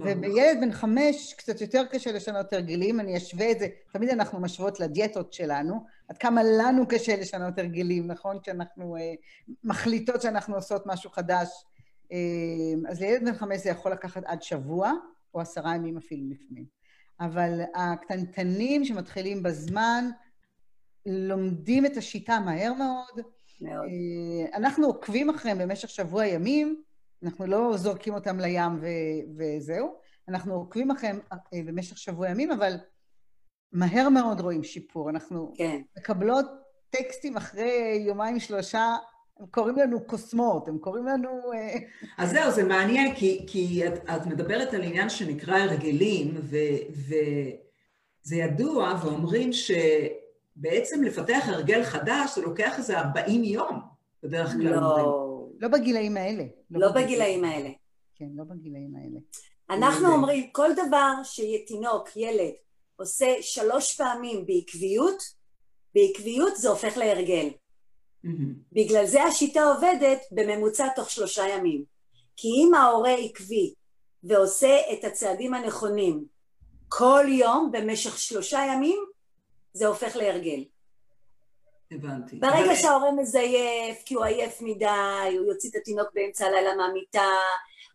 ובילד בן חמש קצת יותר קשה לשנות הרגלים, אני אשווה את זה, תמיד אנחנו משוות לדיאטות שלנו, עד כמה לנו קשה לשנות הרגלים, נכון? כשאנחנו אה, מחליטות שאנחנו עושות משהו חדש. אה, אז לילד בן חמש זה יכול לקחת עד שבוע, או עשרה ימים אפילו לפעמים. אבל הקטנטנים שמתחילים בזמן, לומדים את השיטה מהר מאוד, מאוד. אה, אנחנו עוקבים אחריהם במשך שבוע ימים, אנחנו לא זורקים אותם לים ו- וזהו, אנחנו עוקבים אחריהם אה, במשך שבוע ימים, אבל מהר מאוד רואים שיפור. אנחנו כן. מקבלות טקסטים אחרי יומיים שלושה, הם קוראים לנו קוסמות, הם קוראים לנו... אה, אז זהו, זה מעניין, כי, כי את, את מדברת על עניין שנקרא הרגלים, וזה ידוע, ואומרים שבעצם לפתח הרגל חדש זה לוקח איזה 40 יום, בדרך כלל אומרים. לא, לא בגילאים האלה. לא בגילאים האלה. כן, לא בגילאים האלה. אנחנו זה- אומרים, כל דבר שתינוק, ילד, עושה שלוש פעמים בעקביות, בעקביות זה הופך להרגל. מהמם. בגלל זה השיטה עובדת בממוצע תוך שלושה ימים. כי אם ההורה עקבי ועושה את הצעדים הנכונים כל יום במשך שלושה ימים, זה הופך להרגל. הבנתי. ברגע אבל- שההורה מזייף, כי הוא עייף מדי, הוא יוציא את התינוק באמצע הלילה מהמיטה,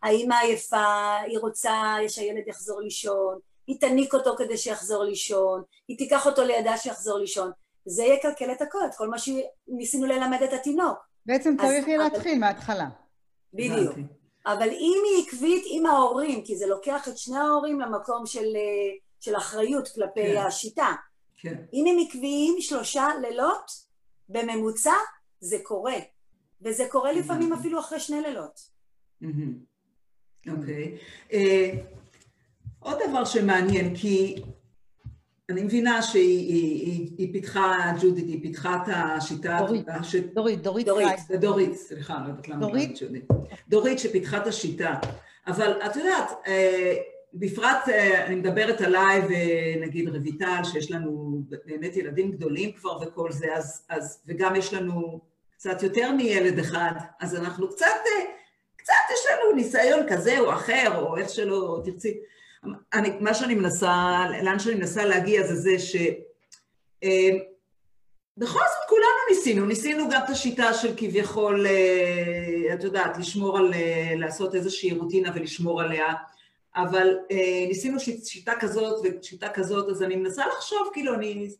האמא עייפה, היא רוצה שהילד יחזור לישון, היא תניק אותו כדי שיחזור לישון, היא תיקח אותו לידה שיחזור לישון. זה יקלקל את הכל, את כל מה שניסינו ללמד את התינוק. בעצם אז- צריך יהיה אבל- להתחיל מההתחלה. בדיוק. הבנתי. אבל אם היא עקבית עם ההורים, כי זה לוקח את שני ההורים למקום של, אה, של אחריות כלפי כן. השיטה, כן. אם הם עקביים שלושה לילות, בממוצע זה קורה. וזה קורה לפעמים הבנתי. אפילו אחרי שני לילות. מהמם. אוקיי. אה, עוד דבר שמעניין, כי אני מבינה שהיא היא- היא- היא פיתחה, ג'ודית, היא פיתחה את השיטה... דורית. הש- דורית, דורית דורית. זה דורית, סליחה, לא יודעת למה דורית? דורית שפיתחה את השיטה. אבל את יודעת, אה, בפרט אה, אני מדברת עליי ונגיד רויטל, שיש לנו באמת ילדים גדולים כבר וכל זה, אז, אז, וגם יש לנו קצת יותר מילד אחד, אז אנחנו קצת, אה, קצת יש לנו ניסיון כזה או אחר, או איך שלא תרצי. אני, מה שאני מנסה, לאן שאני מנסה להגיע זה זה ש... אה, בכל זאת כולנו ניסינו, ניסינו גם את השיטה של כביכול, את יודעת, לשמור על, לעשות איזושהי רוטינה ולשמור עליה, אבל אה, ניסינו שיט- שיטה כזאת ושיטה כזאת, אז אני מנסה לחשוב, כאילו, אני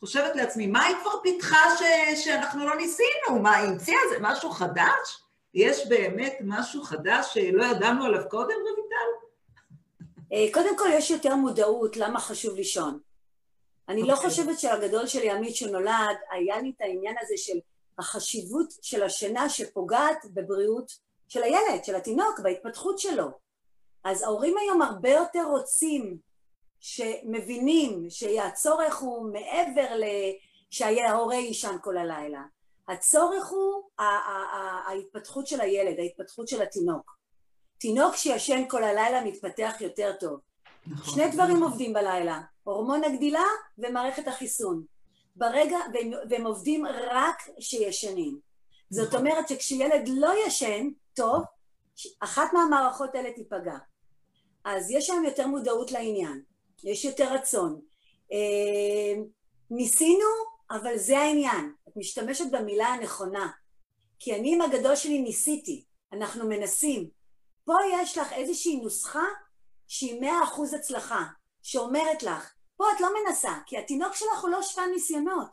חושבת לעצמי, מה היא כבר פיתחה ש, שאנחנו לא ניסינו? מה, היא המציאה איזה משהו חדש? יש באמת משהו חדש שלא ידענו עליו קודם, רויטל? אה, קודם כל יש יותר מודעות למה חשוב לישון. אני לא אוקיי. חושבת שהגדול שלי, עמית, שנולד, היה לי את העניין הזה של החשיבות של השינה שפוגעת בבריאות של הילד, של התינוק, בהתפתחות שלו. אז ההורים היום הרבה יותר רוצים, שמבינים שהצורך הוא מעבר ל... שההורה יישן כל הלילה. הצורך הוא ההתפתחות של הילד, ההתפתחות של התינוק. תינוק שישן כל הלילה מתפתח יותר טוב. נכון. שני דברים עובדים בלילה, הורמון הגדילה ומערכת החיסון. ברגע, והם, והם עובדים רק כשישנים. זאת נכון. אומרת שכשילד לא ישן טוב, אחת מהמערכות האלה תיפגע. אז יש שם יותר מודעות לעניין, יש יותר רצון. אה, ניסינו, אבל זה העניין. את משתמשת במילה הנכונה. כי אני עם הגדול שלי ניסיתי, אנחנו מנסים. פה יש לך איזושהי נוסחה שהיא מאה אחוז הצלחה, שאומרת לך, פה את לא מנסה, כי התינוק שלך הוא לא שפן ניסיונות.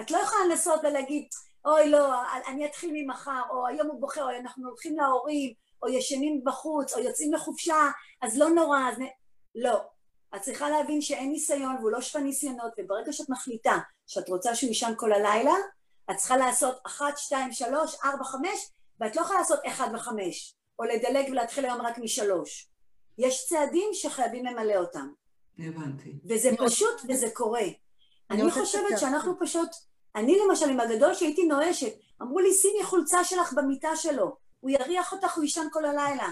את לא יכולה לנסות ולהגיד, אוי לא, אני אתחיל ממחר, או היום הוא בוכה, או אנחנו הולכים להורים, או ישנים בחוץ, או יוצאים לחופשה, אז לא נורא, אז. לא. את צריכה להבין שאין ניסיון והוא לא שפן ניסיונות, וברגע שאת מחליטה שאת רוצה שהוא יישן כל הלילה, את צריכה לעשות אחת, שתיים, שלוש, ארבע, חמש, ואת לא יכולה לעשות אחד וחמש, או לדלג ולהתחיל היום רק משלוש. יש צעדים שחייבים למלא אותם. הבנתי. וזה פשוט וזה קורה. אני חושבת. שאנחנו פשוט, אני למשל עם הגדול שהייתי נואשת, אמרו לי שימי חולצה שלך במיטה שלו, הוא יריח אותך, הוא יישן כל הלילה.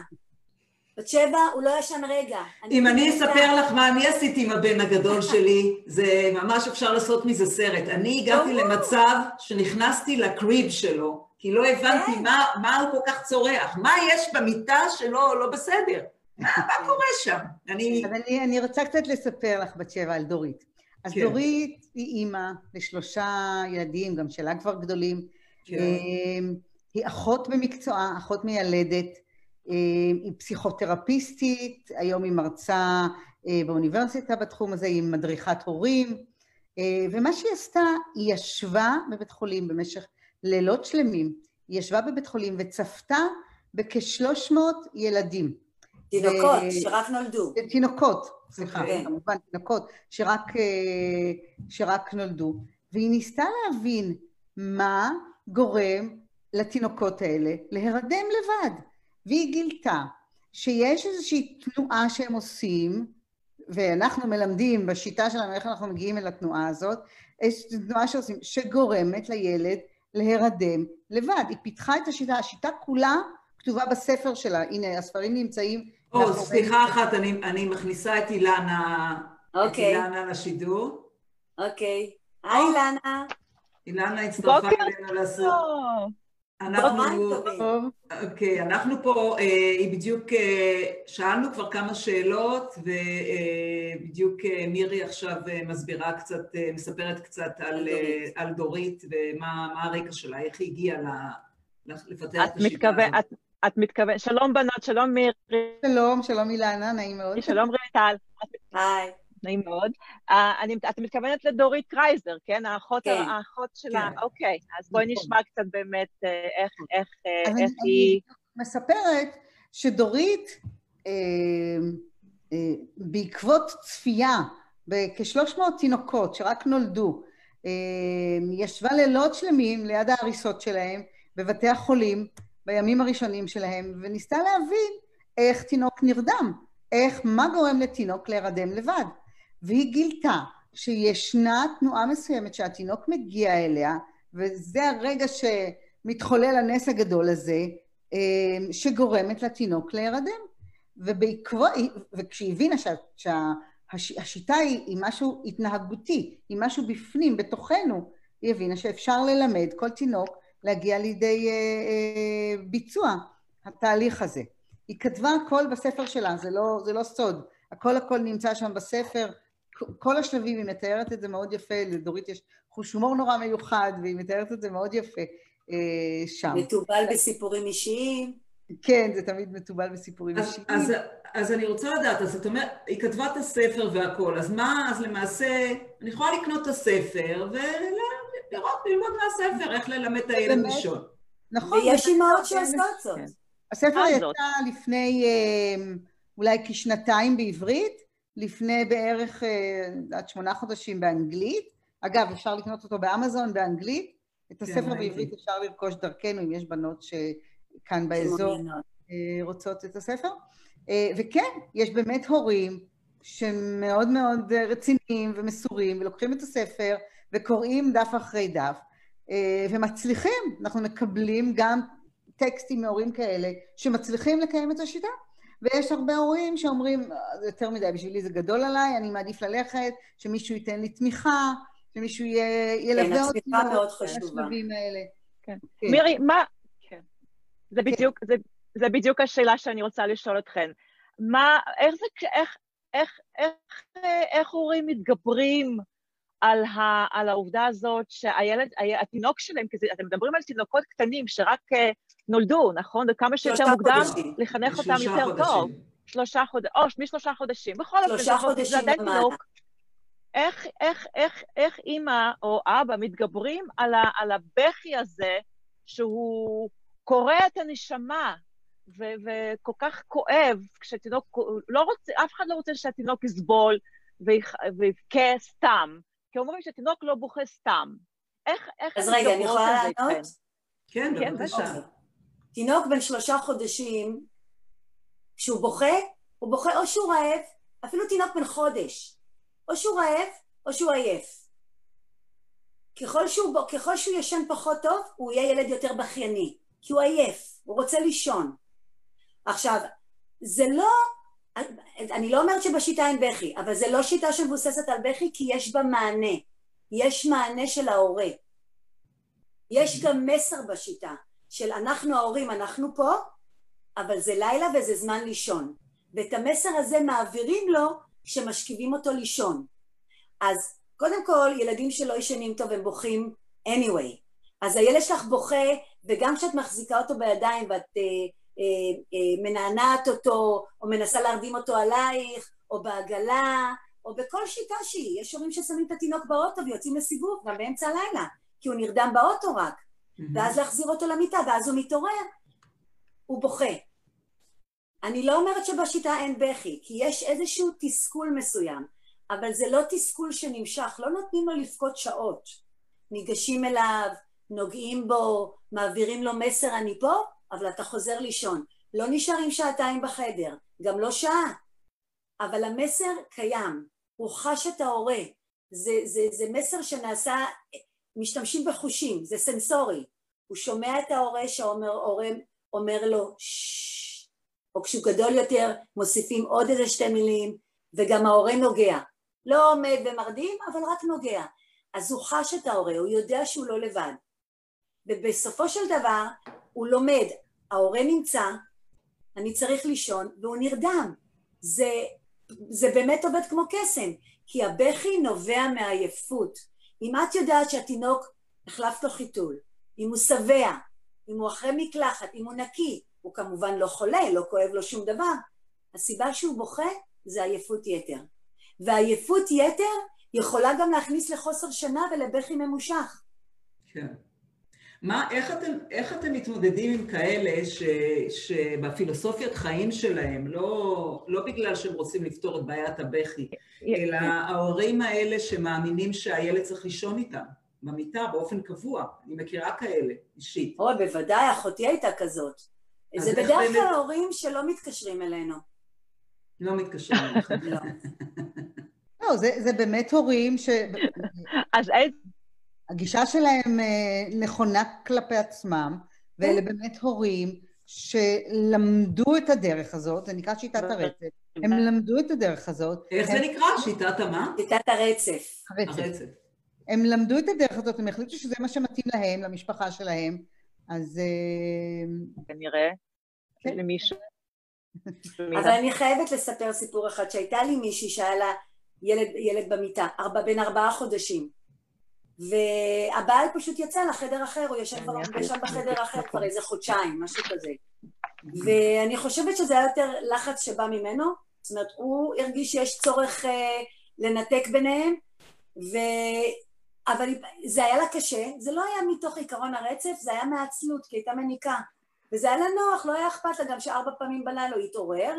בת שבע, הוא לא ישן רגע. אם אני. אספר לך מה אני עשיתי עם הבן הגדול שלי, זה ממש אפשר לעשות מזה סרט. אני הגעתי. למצב שנכנסתי לקריב שלו, כי לא הבנתי כן. מה, מה הוא כל כך צורח, מה יש במיטה שלו לא בסדר. מה, מה קורה שם? אני... אז אני, אני רוצה קצת לספר לך, בת שבע, על דורית. אז כן. דורית היא אימא לשלושה ילדים, גם שלה כבר גדולים. כן. היא אחות במקצועה, אחות מיילדת. אמ, היא פסיכותרפיסטית, היום היא מרצה אה, באוניברסיטה בתחום הזה, היא מדריכת הורים. אה, ומה שהיא עשתה, היא ישבה בבית חולים במשך לילות שלמים. היא ישבה בבית חולים וצפתה בכ-300 ילדים. תינוקות שרק נולדו. תינוקות, סליחה, אוקיי. כמובן תינוקות, שרק, אה, שרק נולדו. והיא ניסתה להבין מה גורם לתינוקות האלה להירדם לבד. והיא גילתה שיש איזושהי תנועה שהם עושים, ואנחנו מלמדים בשיטה שלנו איך אנחנו מגיעים אל התנועה הזאת, יש תנועה שעושים, שגורמת לילד להירדם לבד. היא פיתחה את השיטה, השיטה כולה כתובה בספר שלה. הנה, הספרים נמצאים. או, סליחה אחת, אני, אני מכניסה את אילנה, את אוקיי, אילנה לשידור. אוקיי. היי לנה. אילנה הצטרפה אלינו לעשות... אנחנו... אוקיי, אנחנו פה, אה, היא בדיוק, אה, שאלנו כבר כמה שאלות, ובדיוק אה, מירי עכשיו אה, מסבירה קצת, אה, מספרת קצת על, על אה, דורית. על דורית ומה מה הרקע שלה, איך היא הגיעה לפתח את השיטה הזאת. את, את מתכוון, שלום בנות, שלום מירי, שלום, שלום אילנה, נעים מאוד. שלום רויטל, היי. נעים מאוד. אה, אני, את מתכוונת לדורית קרייזר, כן? האחות, כן. האחות שלה, כן. אוקיי. אז בואי נכון. נשמע קצת באמת אה, איך, איך, אה, אז אני- איך היא... מספרת שדורית, אה, אה, בעקבות צפייה בכ-300 תינוקות שרק נולדו, אה, ישבה לילות שלמים ליד ההריסות שלהם בבתי החולים בימים הראשונים שלהם, וניסתה להבין איך תינוק נרדם, איך, מה גורם לתינוק להירדם לבד. והיא גילתה שישנה תנועה מסוימת שהתינוק מגיע אליה, וזה הרגע שמתחולל הנס הגדול הזה, אה, שגורמת לתינוק להירדם. ובעקבות, וכשהיא הבינה שה, שהשיטה היא, היא משהו התנהגותי, היא משהו בפנים, בתוכנו, היא הבינה שאפשר ללמד כל תינוק להגיע לידי אה, אה, ביצוע התהליך הזה. היא כתבה הכל בספר שלה, זה לא, זה לא סוד. הכל הכל נמצא שם בספר, כל השלבים, היא מתארת את זה מאוד יפה, לדורית יש חוש הומור נורא מיוחד, והיא מתארת את זה מאוד יפה אה, שם. מתובל בסיפורים אישיים. כן, זה תמיד מתובל בסיפורים אז, אישיים. אז, אז אני רוצה לדעת, אז זאת אומרת, היא כתבה את הספר והכל, אז מה, אז למעשה, אני יכולה לקנות את הספר ולראות, ללמוד מהספר, איך ללמד את הילד? לישון. נכון. ויש אימהות שעושות זאת. כן. הספר מה יצא זאת? לפני אה, אולי כשנתיים בעברית, לפני בערך עד שמונה חודשים באנגלית. אגב, אפשר לקנות אותו באמזון באנגלית. את כן, הספר. בעברית אפשר לרכוש דרכנו, אם יש בנות שכאן באזור אה, רוצות את הספר. אה, וכן, יש באמת הורים שמאוד מאוד אה, רציניים ומסורים, ולוקחים את הספר וקוראים דף אחרי דף, אה, ומצליחים. אנחנו מקבלים גם טקסטים מהורים כאלה שמצליחים לקיים את השיטה. ויש הרבה הורים שאומרים, "אה, זה יותר מדי, בשבילי זה גדול עליי, אני מעדיף ללכת, שמישהו ייתן לי תמיכה, שמישהו י- ילווה אותי התמיכה מאוד חשובה. כן. כן. מירי, מה... כן. זה בדיוק, זה, זה בדיוק השאלה שאני רוצה לשאול אתכן. מה, איך זה, כש- איך, איך, איך, אה, איך הורים מתגברים על, ה, על העובדה הזאת שהילד, התינוק שלהם, כי זה- אתם מדברים על תינוקות קטנים שרק אה, נולדו, נכון? וכמה שיותר מוקדם, חודשים. לחנך אותם שלושה יותר טוב. חודשים. שלושה חודשים, או משלושה חודשים. בכל אופן, שלושה חודשים ומעלה. תינוק. איך, איך, איך, איך אימא או אבא מתגברים על, ה, על הבכי הזה, שהוא קורע את הנשמה, ו, וכל כך כואב, כשתינוק, לא רוצה, אף אחד לא רוצה שהתינוק יסבול ויבכה סתם, כי אומרים שתינוק לא בוכה סתם. איך, איך אז רגע, אני יכולה לענות? כן, כן, בבקשה. אוקיי. תינוק בן שלושה חודשים, כשהוא בוכה, הוא בוכה או שהוא רעב, אפילו תינוק בן חודש, או שהוא רעב או שהוא עייף. ככל שהוא, ב- ככל שהוא ישן פחות טוב, הוא יהיה ילד יותר בכייני, כי הוא עייף, הוא רוצה לישון. עכשיו, זה לא, אני לא אומרת שבשיטה אין בכי, אבל זה לא שיטה שמבוססת על בכי, כי יש בה מענה. יש מענה של ההורה. יש גם מסר בשיטה, של אנחנו ההורים, אנחנו פה, אבל זה לילה וזה זמן לישון. ואת המסר הזה מעבירים לו כשמשכיבים אותו לישון. אז קודם כל, ילדים שלא ישנים טוב הם בוכים anyway. אז הילד שלך בוכה, וגם כשאת מחזיקה אותו בידיים ואת אה, מנענעת אותו, או מנסה להרדים אותו עלייך, או בעגלה, או בכל שיטה שהיא. יש הורים ששמים את התינוק באוטו ויוצאים לסיבוב, גם באמצע הלילה, כי הוא נרדם באוטו רק. ואז להחזיר אותו למיטה, ואז הוא מתעורר, הוא בוכה. אני לא אומרת שבשיטה אין בכי, כי יש איזשהו תסכול מסוים, אבל זה לא תסכול שנמשך, לא נותנים לו לבכות שעות. ניגשים אליו, נוגעים בו, מעבירים לו מסר אני פה, אבל אתה חוזר לישון. לא נשארים שעתיים בחדר, גם לא שעה. אבל המסר קיים, הוא חש את ההורה. זה, זה, זה מסר שנעשה, משתמשים בחושים, זה סנסורי. הוא שומע את ההורה שההורה אומר לו ששש, או כשהוא גדול יותר מוסיפים עוד איזה שתי מילים, וגם ההורה נוגע. לא עומד ומרדים, אבל רק נוגע. אז הוא חש את ההורה, הוא יודע שהוא לא לבד. ובסופו של דבר הוא לומד, ההורה נמצא, אני צריך לישון, והוא נרדם. זה, זה באמת עובד כמו קסם, כי הבכי נובע מעייפות. אם את יודעת שהתינוק, החלפת לו חיתול, אם הוא שבע, אם הוא אחרי מקלחת, אם הוא נקי, הוא כמובן לא חולה, לא כואב לו שום דבר, הסיבה שהוא בוכה זה עייפות יתר. ועייפות יתר יכולה גם להכניס לחוסר שינה ולבכי ממושך. כן. מה, איך אתם, איך אתם מתמודדים עם כאלה ש, שבפילוסופיית חיים שלהם, לא, לא בגלל שהם רוצים לפתור את בעיית הבכי, אלא ההורים האלה שמאמינים שהילד צריך לישון איתם, במיטה, באופן קבוע. אני מכירה כאלה, אישית. או, בוודאי, אחותי הייתה כזאת. אז זה בדרך באמת- כלל הורים שלא מתקשרים אלינו. לא מתקשרים אליכם. לא. לא, זה, זה באמת הורים אז איזה... שהגישה שלהם אה, נכונה כלפי עצמם, ואלה באמת הורים שלמדו את הדרך הזאת, זה נקרא שיטת הרצף, הם למדו את הדרך הזאת, איך זה נקרא? שיטת המה? שיטת הרצף. הרצף. הם למדו את הדרך הזאת, הם החליטו שזה מה שמתאים להם, למשפחה שלהם, אז אה, כנראה, כן. למישהו. אבל אני חייבת לספר סיפור אחד, שהייתה לי מישהי שהיה לה ילד, ילד במיטה, ארבע, בן ארבעה חודשים. והבעל פשוט יצא לחדר אחר, הוא ישב כבר ישב בחדר אחר כבר איזה חודשיים, משהו כזה. ואני חושבת שזה היה יותר לחץ שבא ממנו, זאת אומרת, הוא הרגיש שיש צורך אה, לנתק ביניהם, ו... אבל זה היה לה קשה, זה לא היה מתוך עיקרון הרצף, זה היה מעצלות, כי הייתה מניקה. וזה היה לה נוח, לא היה אכפת לה גם שארבע פעמים בלילה הוא יתעורר,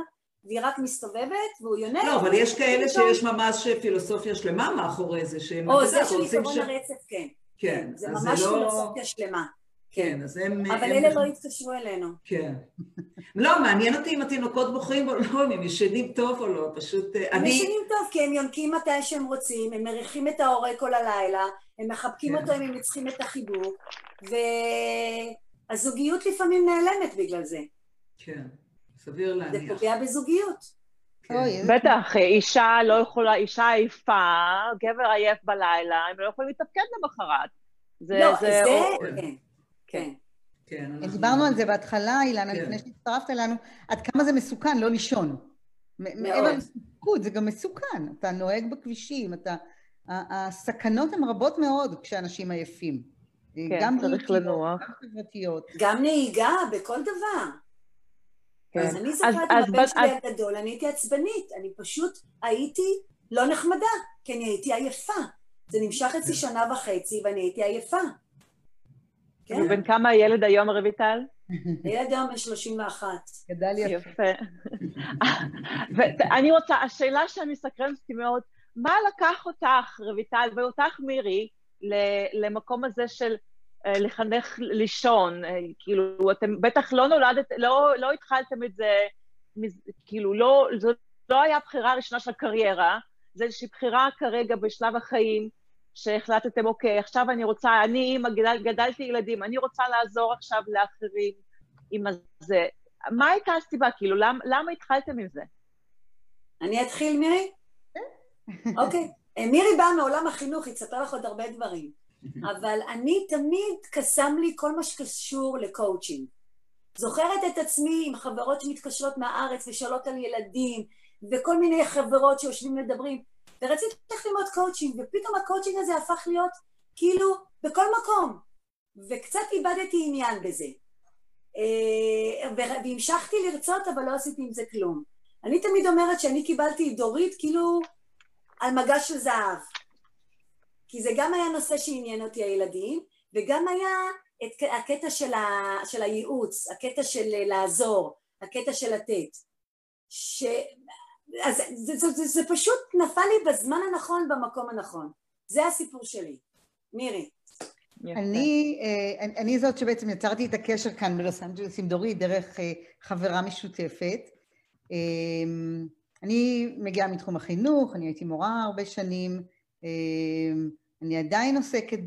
והיא רק מסתובבת, והוא יונק. לא, אבל יש כאלה שיש ממש פילוסופיה שלמה מאחורי זה, שהם... או, זה של ש- הרצף, כן. כן, זה אז ממש זה לא... פילוסופיה שלמה. כן, אז הם... אבל אלה לא יתקשרו אלינו. כן. לא, מעניין אותי אם התינוקות בוכים או לא, אם הם ישנים טוב או לא, פשוט... אה, הם אני... ישנים טוב, כי הם יונקים מתי שהם רוצים, הם מריחים את ההורה כל הלילה, הם מחבקים כן. אותו אם הם צריכים את החיבוק, והזוגיות לפעמים נעלמת בגלל זה. כן, סביר זה להניח. פוגע בזוגיות. כן. בטח, אישה לא יכולה, אישה עייפה, גבר עייף בלילה, הם לא יכולים לתפקד למחרת. זה, לא, זה... זה, כן, כן. כן, אנחנו- דיברנו על זה בהתחלה, אילנה, כן. לפני שהצטרפת אלינו, עד כמה זה מסוכן לא לישון. מעבר לתפקוד, זה גם מסוכן. אתה נוהג בכבישים, אתה... ה- הסכנות הן רבות מאוד כשאנשים עייפים. כן, צריך לנוח. גם חברתיות. גם נהיגה, בכל דבר. כן. אז אני זוכרת עם הבן שלי הגדול, אני הייתי עצבנית, אני פשוט הייתי לא נחמדה, כי אני הייתי עייפה. זה נמשך אצלי שנה וחצי ואני הייתי עייפה. כן, ובן כמה הילד היום, רויטל? הילד היום בן 31. גדל יפה. ואני רוצה, השאלה שמסקרנת אותי מאוד, מה לקח אותך, רויטל, ואותך, מירי, ל- למקום הזה של לחנך לישון? אה, כאילו, אתם בטח לא נולדת, לא, לא התחלתם את זה, כאילו, לא, זו לא היה הבחירה הראשונה של הקריירה, זה איזושהי בחירה כרגע בשלב החיים, שהחלטתם, אוקיי, עכשיו אני רוצה, אני אימא, גדל, גדלתי ילדים, אני רוצה לעזור עכשיו לאחרים עם הזה. מה הייתה הסיבה? כאילו, למ, למה התחלתם עם זה? אני אתחיל, מירי? אוקיי. אה, מירי באה מעולם החינוך, היא תספר לך עוד הרבה דברים. אבל אני תמיד קסם לי כל מה שקשור לקואוצ'ינג. זוכרת את עצמי עם חברות שמתקשרות מהארץ ושואלות על ילדים, וכל מיני חברות שיושבים מדברים, ורציתי ללכת ללמוד קואוצ'ינג, ופתאום הקואוצ'ינג הזה הפך להיות כאילו בכל מקום. וקצת איבדתי עניין בזה. אה, והמשכתי לרצות, אבל לא עשיתי עם זה כלום. אני תמיד אומרת שאני קיבלתי דורית כאילו על מגש של זהב. כי זה גם היה נושא שעניין אותי הילדים, וגם היה את הקטע של, ה, של הייעוץ, הקטע של לעזור, הקטע של לתת. ש... אז זה, זה, זה, זה פשוט נפל לי בזמן הנכון, במקום הנכון. זה הסיפור שלי. מירי. אני, אה, אני- אני זאת שבעצם יצרתי את הקשר כאן בלוס אנג'לס עם דורית דרך אה, חברה משותפת. אה, אני מגיעה מתחום החינוך, אני הייתי מורה הרבה שנים, אה, אני עדיין עוסקת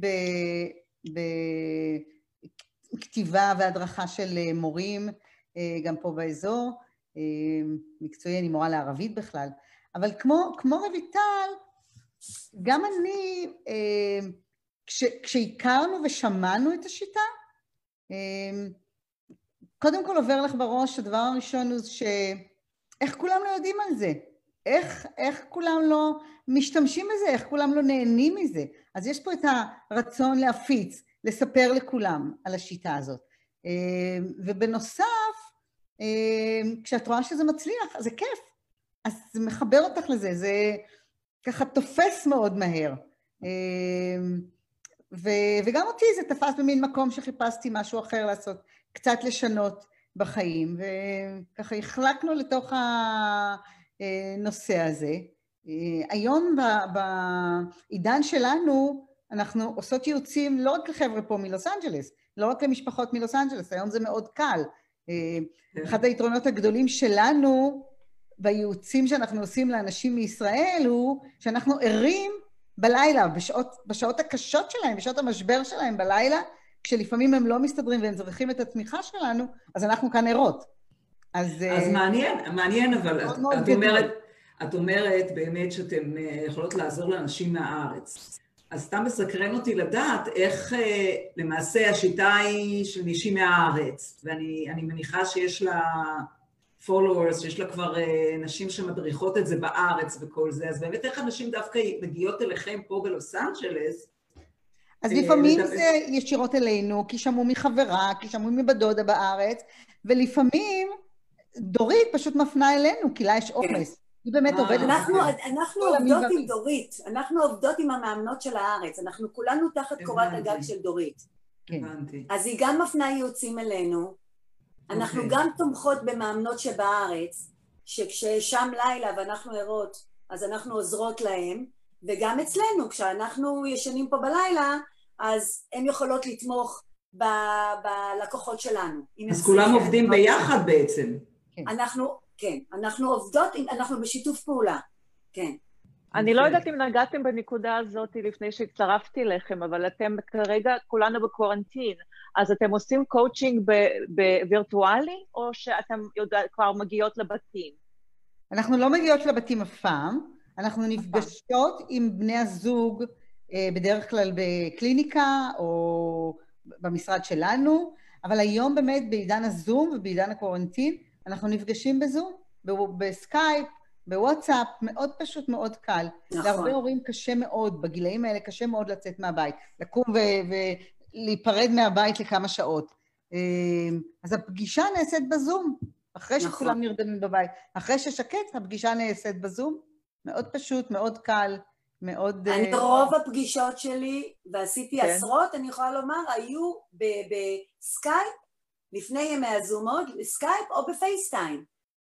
בכתיבה והדרכה של אה, מורים, אה, גם פה באזור. אה, מקצועי, אני מורה לערבית בכלל. אבל כמו, כמו רויטל, גם אני, כש, כשהכרנו ושמענו את השיטה, קודם כל עובר לך בראש, הדבר הראשון הוא שאיך כולם לא יודעים על זה? איך, איך כולם לא משתמשים בזה? איך כולם לא נהנים מזה? אז יש פה את הרצון להפיץ, לספר לכולם על השיטה הזאת. אמ, ובנוסף, אמ, כשאת רואה שזה מצליח, זה כיף. אז זה מחבר אותך לזה, זה ככה תופס מאוד מהר. אמ, ו- וגם אותי זה תפס במין מקום שחיפשתי משהו אחר לעשות, קצת לשנות בחיים, וככה החלקנו לתוך הנושא הזה. היום ב- בעידן שלנו אנחנו עושות ייעוצים לא רק לחבר'ה פה מלוס אנג'לס, לא רק למשפחות מלוס אנג'לס, היום זה מאוד קל. אחד היתרונות הגדולים שלנו בייעוצים שאנחנו עושים לאנשים מישראל הוא שאנחנו ערים בלילה, בשעות, בשעות הקשות שלהם, בשעות המשבר שלהם בלילה, כשלפעמים הם לא מסתדרים והם צריכים את התמיכה שלנו, אז אנחנו כאן ערות. אז... אז אה, מעניין, מעניין, אבל את, את. אומרת, את אומרת באמת שאתן אה, יכולות לעזור לאנשים מהארץ. אז סתם מסקרן אותי לדעת איך אה, למעשה השיטה היא של מישהי מהארץ, ואני אני מניחה שיש לה followers, שיש לה כבר נשים שמדריכות את זה בארץ וכל זה, אז באמת איך אנשים דווקא מגיעות אליכם פה בלוס אנג'לס, אז לפעמים לדבר- זה ישירות אלינו, כי שמעו מחברה, כי שמעו מבת דודה בארץ, ולפעמים דורית פשוט מפנה אלינו, כי לה יש עומס. היא באמת אה, עובדת. אנחנו. אנחנו עובדות. עם דורית, אנחנו עובדות עם המאמנות של הארץ, אנחנו כולנו תחת קורת. הגג של דורית. כן. הבנתי. אז היא גם מפנה ייעוצים אלינו, אנחנו אוקיי. גם תומכות במאמנות שבארץ, שכששם לילה ואנחנו ערות, אז אנחנו עוזרות להם, וגם אצלנו, כשאנחנו ישנים פה בלילה, אז הן יכולות לתמוך ב- בלקוחות שלנו. אם אז כולם. עובדים ביחד בעצם. אנחנו, כן, אנחנו עובדות, אנחנו בשיתוף פעולה, כן. אני לא יפה. יודעת אם נגעתם בנקודה הזאת לפני שהצטרפתי אליכם, אבל אתם כרגע כולנו בקורנטין, אז אתם עושים קואוצ'ינג בווירטואלי, או שאתם, יודע, כבר מגיעות לבתים? אנחנו לא מגיעות לבתים אף פעם, אנחנו נפגשות עם בני הזוג אה, בדרך כלל בקליניקה או במשרד שלנו, אבל היום באמת בעידן הזום ובעידן ה quarantine, אנחנו נפגשים בזום, בסקייפ, בוואטסאפ, מאוד פשוט, מאוד קל. נכון. להרבה הורים קשה מאוד, בגילאים האלה קשה מאוד לצאת מהבית, לקום ו- ולהיפרד מהבית לכמה שעות. אה, אז הפגישה נעשית בזום, אחרי נכון. שכולם נרדמים בבית. אחרי ששקט, הפגישה נעשית בזום. מאוד פשוט, מאוד קל, מאוד... אני אה, רוב הפגישות שלי, ועשיתי כן. עשרות, אני יכולה לומר, היו ב- בסקייפ, לפני ימי הזומות, סקייפ או ב FaceTime.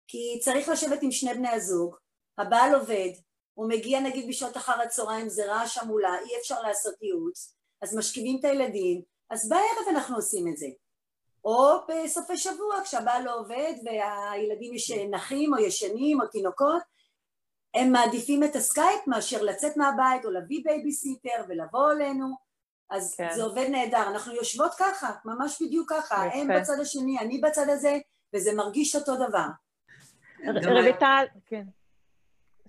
כי צריך לשבת עם שני בני הזוג, הבעל עובד, הוא מגיע נגיד בשעות אחר הצהריים, זה רעש המולה, אי אפשר לעשות ייעוץ, אז משכיבים את הילדים, אז בערב אנחנו עושים את זה. או בסופי שבוע, כשהבעל לא עובד והילדים יש נחים או ישנים או תינוקות, הם מעדיפים את הסקייפ מאשר לצאת מהבית או להביא בייביסיטר ולבוא אלינו, אז כן. זה עובד נהדר. אנחנו יושבות ככה, ממש בדיוק ככה, יפה. הם בצד השני, אני בצד הזה, וזה מרגיש אותו דבר. רויטל, כן.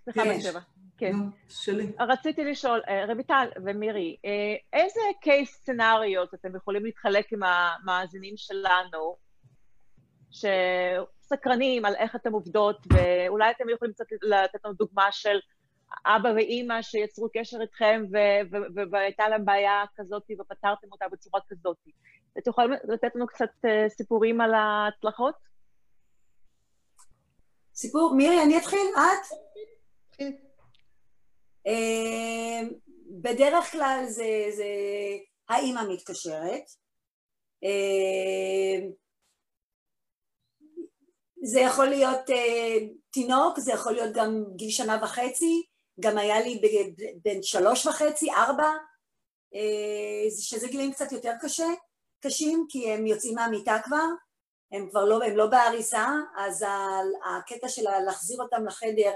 סליחה. בת שבע. כן. שלי. רציתי לשאול, אה, רויטל ומירי, אה, איזה קייס סצנריו אתם יכולים להתחלק עם המאזינים שלנו, שסקרנים על איך אתם עובדות, ואולי אתם יכולים קצת לתת לנו דוגמה של אבא ואימא שיצרו קשר איתכם ו- ו- ו- והייתה להם בעיה כזאת ופתרתם אותה בצורה כזאת. אתם יכולים לתת לנו קצת אה, סיפורים על ההצלחות? סיפור, מירי, אני אתחיל? את? כן. אה, בדרך כלל זה, זה האימא מתקשרת. אה, זה יכול להיות תינוק, זה יכול להיות גם גיל שנה וחצי, גם היה לי בין שלוש וחצי, ארבע, אה, שזה גילים קצת יותר קשה, קשים, כי הם יוצאים מהמיטה כבר, הם כבר לא, הם לא בעריסה, אז הקטע של להחזיר אותם לחדר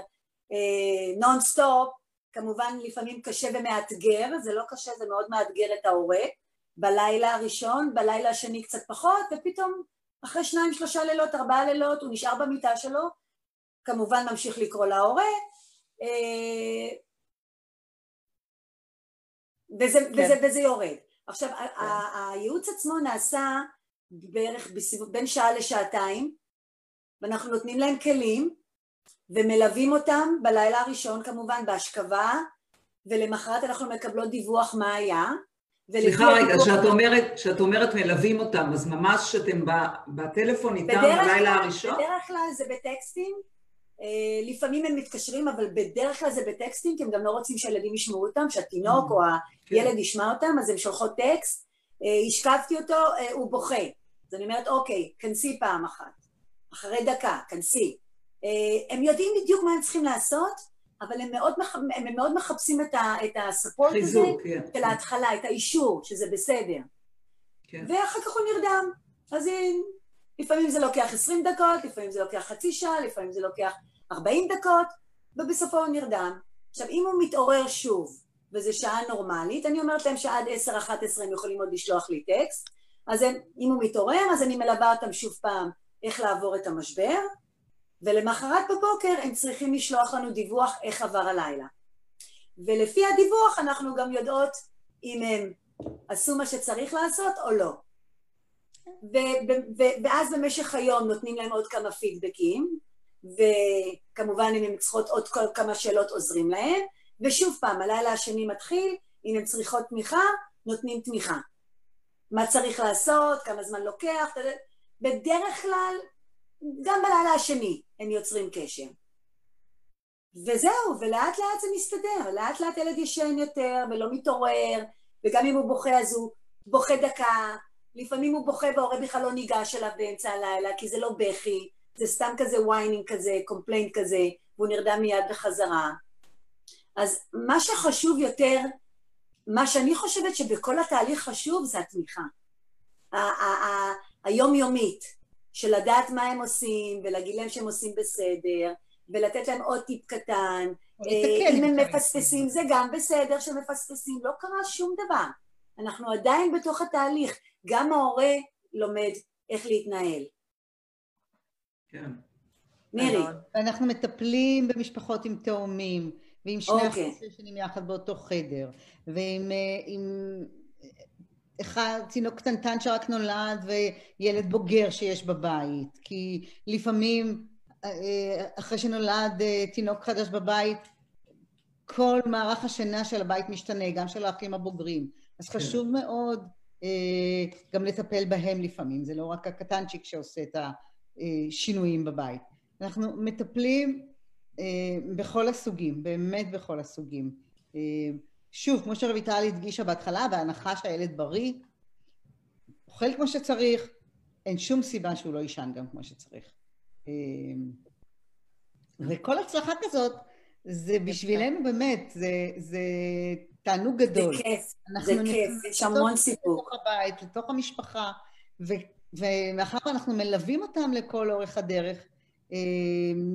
נונסטופ, כמובן לפעמים קשה ומאתגר, זה לא קשה, זה מאוד מאתגר את ההורה, בלילה הראשון, בלילה השני קצת פחות, ופתאום אחרי שניים, שלושה לילות, ארבעה לילות, הוא נשאר במיטה שלו, כמובן ממשיך לקרוא להורה, אה, וזה, כן. וזה, וזה יורד. עכשיו, ה- הייעוץ עצמו נעשה בערך בסביבות, בין שעה לשעתיים, ואנחנו נותנים להם כלים, ומלווים אותם בלילה הראשון כמובן בהשכבה, ולמחרת אנחנו מקבלות דיווח מה היה. סליחה רגע, כשאת אומרת, כשאת אומרת מלווים אותם, אז ממש שאתם בטלפון איתם בלילה הראשון? בדרך כלל זה בטקסטים, אה, לפעמים הם מתקשרים, אבל בדרך כלל זה בטקסטים, כי הם גם לא רוצים שהילדים ישמעו אותם, שהתינוק או כן. הילד ישמע אותם, אז הם שולחות טקסט, אה, השכבתי אותו, אה, הוא בוכה. אז אני אומרת, אוקיי, כנסי פעם אחת. אחרי דקה, כנסי. אה, הם יודעים בדיוק מה הם צריכים לעשות, אבל הם מאוד, מח... הם מאוד מחפשים את, ה... את הספורט הזה חיזוק, כן. של ההתחלה, את האישור, שזה בסדר. כן. ואחר כך הוא נרדם. אז לפעמים זה לוקח 20 דקות, לפעמים זה לוקח חצי שעה, לפעמים זה לוקח 40 דקות, ובסופו הוא נרדם. עכשיו, אם הוא מתעורר שוב, וזו שעה נורמלית, אני אומרת להם שעד 10-11 הם יכולים עוד לשלוח לי טקסט, אז הם, אם הוא מתעורר, אז אני מלווה אותם שוב פעם איך לעבור את המשבר, ולמחרת בבוקר הם צריכים לשלוח לנו דיווח איך עבר הלילה. ולפי הדיווח אנחנו גם יודעות אם הם עשו מה שצריך לעשות או לא. ואז במשך היום נותנים להם עוד כמה פידבקים, וכמובן אם הן צריכות עוד כל כמה שאלות עוזרים להם, ושוב פעם, הלילה השני מתחיל, אם הן צריכות תמיכה, נותנים תמיכה. מה צריך לעשות, כמה זמן לוקח, בדרך כלל, גם בלילה השני הם יוצרים קשר. וזהו, ולאט לאט זה מסתדר, לאט לאט ילד ישן יותר ולא מתעורר, וגם אם הוא בוכה אז הוא בוכה דקה, לפעמים הוא בוכה וההורה בכלל לא ניגש אליו באמצע הלילה, כי זה לא בכי, זה סתם כזה whining כזה, complaint כזה, והוא נרדם מיד בחזרה. אז מה שחשוב יותר, מה שאני חושבת שבכל התהליך חשוב זה התמיכה. היומיומית, של לדעת מה הם עושים, ולהגיד להם שהם עושים בסדר, ולתת להם עוד טיפ קטן. אה, אם הם מפספסים זה גם בסדר שמפספסים, לא קרה שום דבר. אנחנו עדיין בתוך התהליך, גם ההורה לומד איך להתנהל. כן. מירי. אנחנו מטפלים במשפחות עם תאומים, ועם שני אוקיי. אחים שישנים יחד באותו חדר, ועם אה, עם אחד, תינוק קטנטן שרק נולד וילד בוגר שיש בבית, כי לפעמים אה, אחרי שנולד אה, תינוק חדש בבית, כל מערך השינה של הבית משתנה, גם של האחים הבוגרים. אז כן. חשוב מאוד אה, גם לטפל בהם לפעמים, זה לא רק הקטנצ'יק שעושה את השינויים בבית. אנחנו מטפלים אה, בכל הסוגים, באמת בכל הסוגים. אה, שוב, כמו שרויטל הדגישה בהתחלה, בהנחה שהילד בריא, אוכל כמו שצריך, אין שום סיבה שהוא לא יישן גם כמו שצריך. אה, וכל הצלחה כזאת, זה בשבילנו באמת, זה, זה תענוג זה גדול. כיף, זה אנחנו כיף, נכנסים יש המון סיפור. לתוך הבית, לתוך המשפחה, ו, ומאחר שאנחנו מלווים אותם לכל אורך הדרך, אה,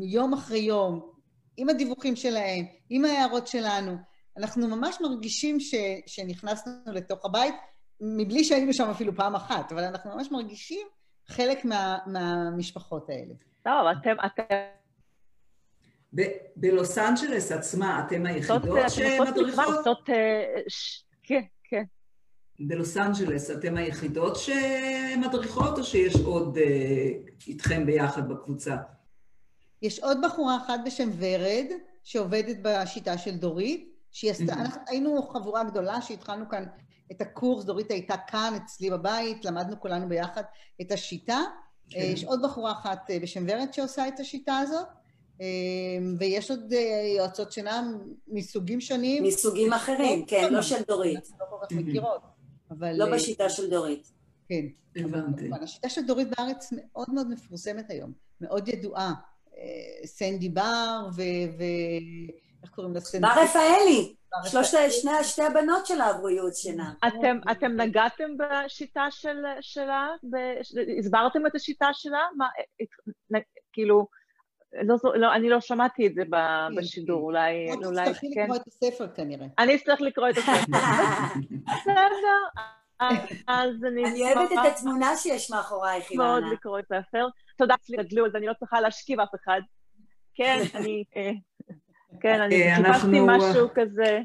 יום אחרי יום, עם הדיווחים שלהם, עם ההערות שלנו, אנחנו ממש מרגישים ש, שנכנסנו לתוך הבית, מבלי שהיינו שם אפילו פעם אחת, אבל אנחנו ממש מרגישים חלק מה, מהמשפחות האלה. טוב, אתם, אתם ב- בלוס אנג'לס עצמה, אתם היחידות שמדריכות? אה, כן. בלוס אנג'לס אתם היחידות שמדריכות, או שיש עוד אה, איתכם ביחד בקבוצה? יש עוד בחורה אחת בשם ורד, שעובדת בשיטה של דורית, שהיא עשתה, Mhm. אנחנו היינו חבורה גדולה שהתחלנו כאן את הקורס, דורית הייתה כאן אצלי בבית, למדנו כולנו ביחד את השיטה. כן. יש עוד בחורה אחת אה, בשם ורד שעושה את השיטה הזאת, אה, ויש עוד אה, יועצות שינה מסוגים שונים. מסוגים אחרים, כן, לא של דורית. אנחנו לא כל כך. מכירות, אבל... לא אה, בשיטה של דורית. כן. הבנתי. כמובן, השיטה של דורית בארץ מאוד מאוד מפורסמת היום, מאוד ידועה. אה, סנדי בר ו... ו... איך קוראים לה? סנדי? בר רפאלי, שלושת. שני, שתי הבנות שלה עברו ייעוץ שינה. אתם, אתם נגעתם בשיטה של, שלה? ב, הסברתם את השיטה שלה? מה, את- כאילו, לא, לא, אני לא שמעתי את זה כן, בשידור, כן. אולי, את אולי תצטרכי כן. לקרוא את הספר כנראה. אני אצטרך לקרוא את הספר. בסדר, אז אני אני אוהבת את התמונה שיש מאחורייך, מאוד אילנה. לקרוא את הספר. תודה, אצלי גדלו, אז אני לא צריכה להשכיב אף אחד. כן, אני... אה, כן, אני אה, חיפשתי משהו כזה.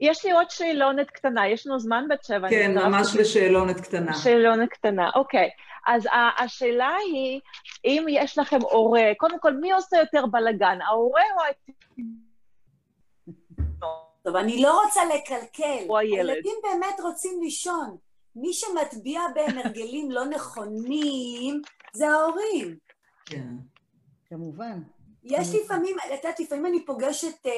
יש לי עוד שאלונת קטנה, יש לנו זמן בת שבע. כן, ממש לשאלונת קטנה. שאלונת קטנה, אוקיי. אז ה- השאלה היא, אם יש לכם הורה, קודם כל, מי עושה יותר בלאגן, ההורה או טוב, אני לא רוצה לקלקל. או הילד. הילדים באמת רוצים לישון. מי שמטביע בהם הרגלים לא נכונים זה ההורים. כן. כמובן. יש לפעמים, את יודעת, לפעמים אני פוגשת, אה, אה,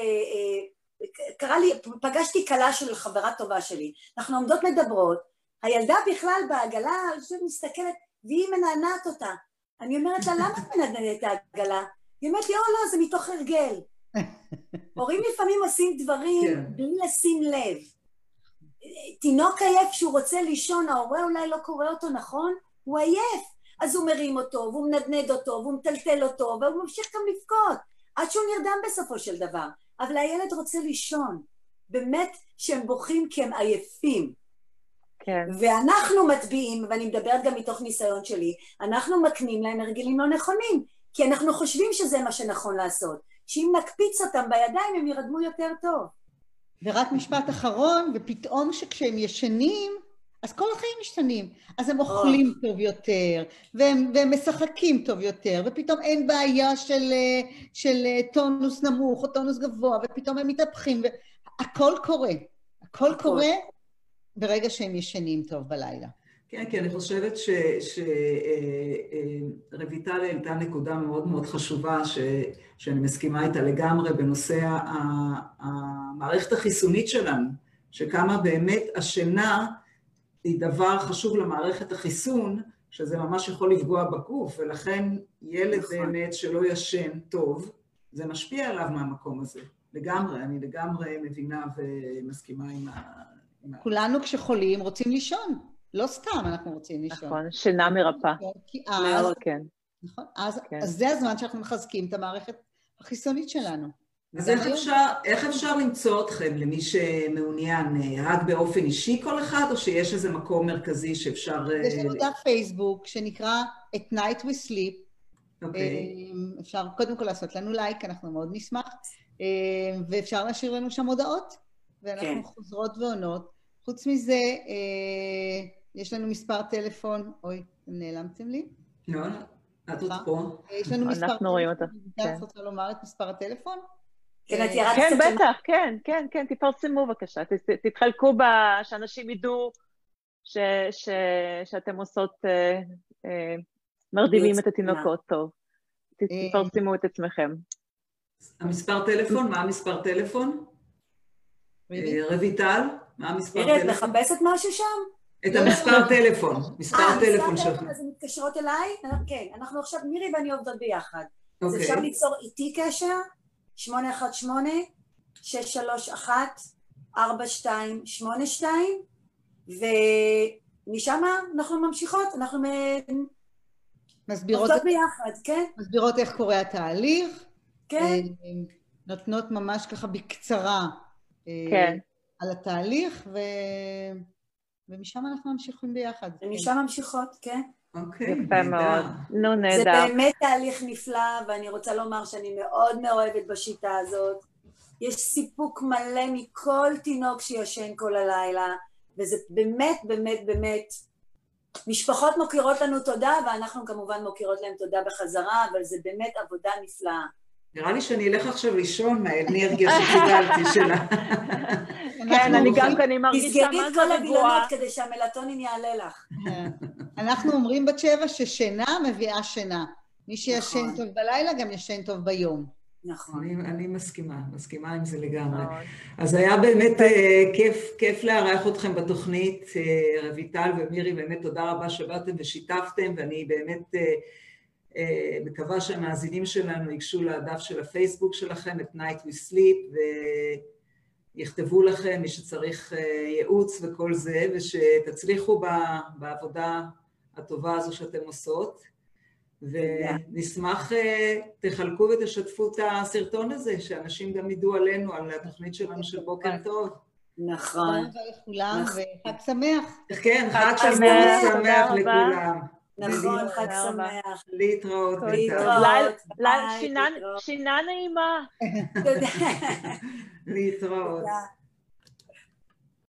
קרה לי, פגשתי כלה של חברה טובה שלי, אנחנו עומדות מדברות, הילדה בכלל בעגלה, אני מסתכלת, והיא מנענעת אותה. אני אומרת לה, למה את מנענעת את העגלה? היא אומרת לי, או לא, זה מתוך הרגל. הורים לפעמים עושים דברים כן. בלי לשים לב. תינוק עייף שהוא רוצה לישון, ההורה אולי לא קורא אותו נכון, הוא עייף. אז הוא מרים אותו, והוא מנדנד אותו, והוא מטלטל אותו, והוא ממשיך גם לבכות, עד שהוא נרדם בסופו של דבר. אבל הילד רוצה לישון. באמת שהם בוכים כי הם עייפים. כן, ואנחנו מטביעים, ואני מדברת גם מתוך ניסיון שלי, אנחנו מקנים להם הרגלים לא נכונים, כי אנחנו חושבים שזה מה שנכון לעשות. שאם נקפיץ אותם בידיים הם ירדמו יותר טוב. ורק משפט אחרון, ופתאום שכשהם ישנים, אז כל החיים משתנים. אז הם אוכלים טוב יותר, והם, והם משחקים טוב יותר, ופתאום אין בעיה של, אה, של אה, טונוס נמוך או טונוס גבוה, ופתאום הם מתהפכים, והכל קורה. הכל הכל. קורה ברגע שהם ישנים טוב בלילה. כן, כי אני חושבת שרויטל העלתה נקודה מאוד מאוד חשובה, ש, שאני מסכימה איתה לגמרי בנושא המערכת החיסונית שלנו, שכמה באמת השינה היא דבר חשוב למערכת החיסון, שזה ממש יכול לפגוע בגוף, ולכן ילד נכון. באמת שלא ישן טוב, זה משפיע עליו מהמקום הזה. לגמרי, אני לגמרי מבינה ומסכימה עם ה... כולנו כשחולים רוצים לישון. לא סתם אנחנו רוצים לישון. נכון, שינה מרפאה. כי אז, מאוד. כן. נכון, אז, כן. אז זה הזמן שאנחנו מחזקים את המערכת החיסונית שלנו. אז איך. אפשר, איך אפשר למצוא אתכם למי שמעוניין? אה, רק באופן אישי כל אחד, או שיש איזה מקום מרכזי שאפשר... אה, יש לנו דף פייסבוק שנקרא At Night We Sleep. אוקיי. אמ, אפשר קודם כל לעשות לנו לייק, אנחנו מאוד נשמח, ואפשר להשאיר לנו שם הודעות, ואנחנו כן. חוזרות ועונות. חוץ מזה, אה, יש לנו מספר טלפון, אוי, אתם נעלמתם לי? לא, את עוד פה. יש לנו מספר אנחנו רואים אותך, טלפון. את רוצה לומר את מספר הטלפון? כן, את אה, ירדת כן. בטח, כן, כן, כן, תפרסמו בבקשה, ת- ת- תתחלקו, ב- שאנשים ידעו ש- ש- שאתם עושות, אה, אה, מרדימים את התינוקות טוב. אה. תפרסמו את עצמכם. המספר טלפון, מה המספר טלפון? אה, רויטל, מה המספר מירי, את טלפון? מחפשת משהו שם? את המספר טלפון, מספר אה, טלפון מספר שלך. טלפון, אז הן מתקשרות אליי? כן, אנחנו עכשיו, מירי ואני עובדות ביחד. אז אוקיי. אפשר ליצור איתי קשר, 818-631-4282, ומשם אנחנו ממשיכות, אנחנו מ- מסבירות, עובדות ביחד, כן? מסבירות איך קורה התהליך, כן. אה, נותנות ממש ככה בקצרה אה, כן. על התהליך, ו... ומשם אנחנו ממשיכים ביחד. ומשם ממשיכות, כן. אוקיי, יפה נהדר. מאוד. נו, זה נהדר. באמת תהליך נפלא, ואני רוצה לומר שאני מאוד מאוהבת בשיטה הזאת. יש סיפוק מלא מכל תינוק שישן כל הלילה, וזה באמת, באמת, באמת... משפחות מוקירות לנו תודה, ואנחנו כמובן מוקירות להם תודה בחזרה, אבל זה באמת עבודה נפלאה. נראה לי שאני אלך עכשיו לישון מהאנרגיה שקיבלתי שלה. כן, אני גם כן, אני מרגישה תסגרי מה את זה כל הווילונות רגועה. כדי שהמלטונין יעלה לך. אה, אנחנו אומרים בת שבע ששינה מביאה שינה. מי שישן נכון. טוב בלילה גם ישן טוב ביום. נכון. אני, אני מסכימה, מסכימה עם זה לגמרי. מאוד. אז היה באמת אה, כיף, כיף לארח אתכם בתוכנית, אה, רויטל ומירי, באמת תודה רבה שבאתם ושיתפתם, ואני באמת אה, מקווה שהמאזינים שלנו ייגשו לדף של הפייסבוק שלכם, את Night We Sleep, ויכתבו לכם, מי שצריך אה, ייעוץ וכל זה, ושתצליחו בעבודה הטובה הזו שאתם עושות. ונשמח, אה, תחלקו ותשתפו את הסרטון הזה, שאנשים גם ידעו עלינו, על התוכנית שלנו של בוקר טוב. תודה נכון. רבה לכולם, נכון. וחג שמח. כן, חג שמח, תודה. לכולם. נכון, חג. שמח. להתראות. להתראות. שינה- נעימה. תודה. להתראות.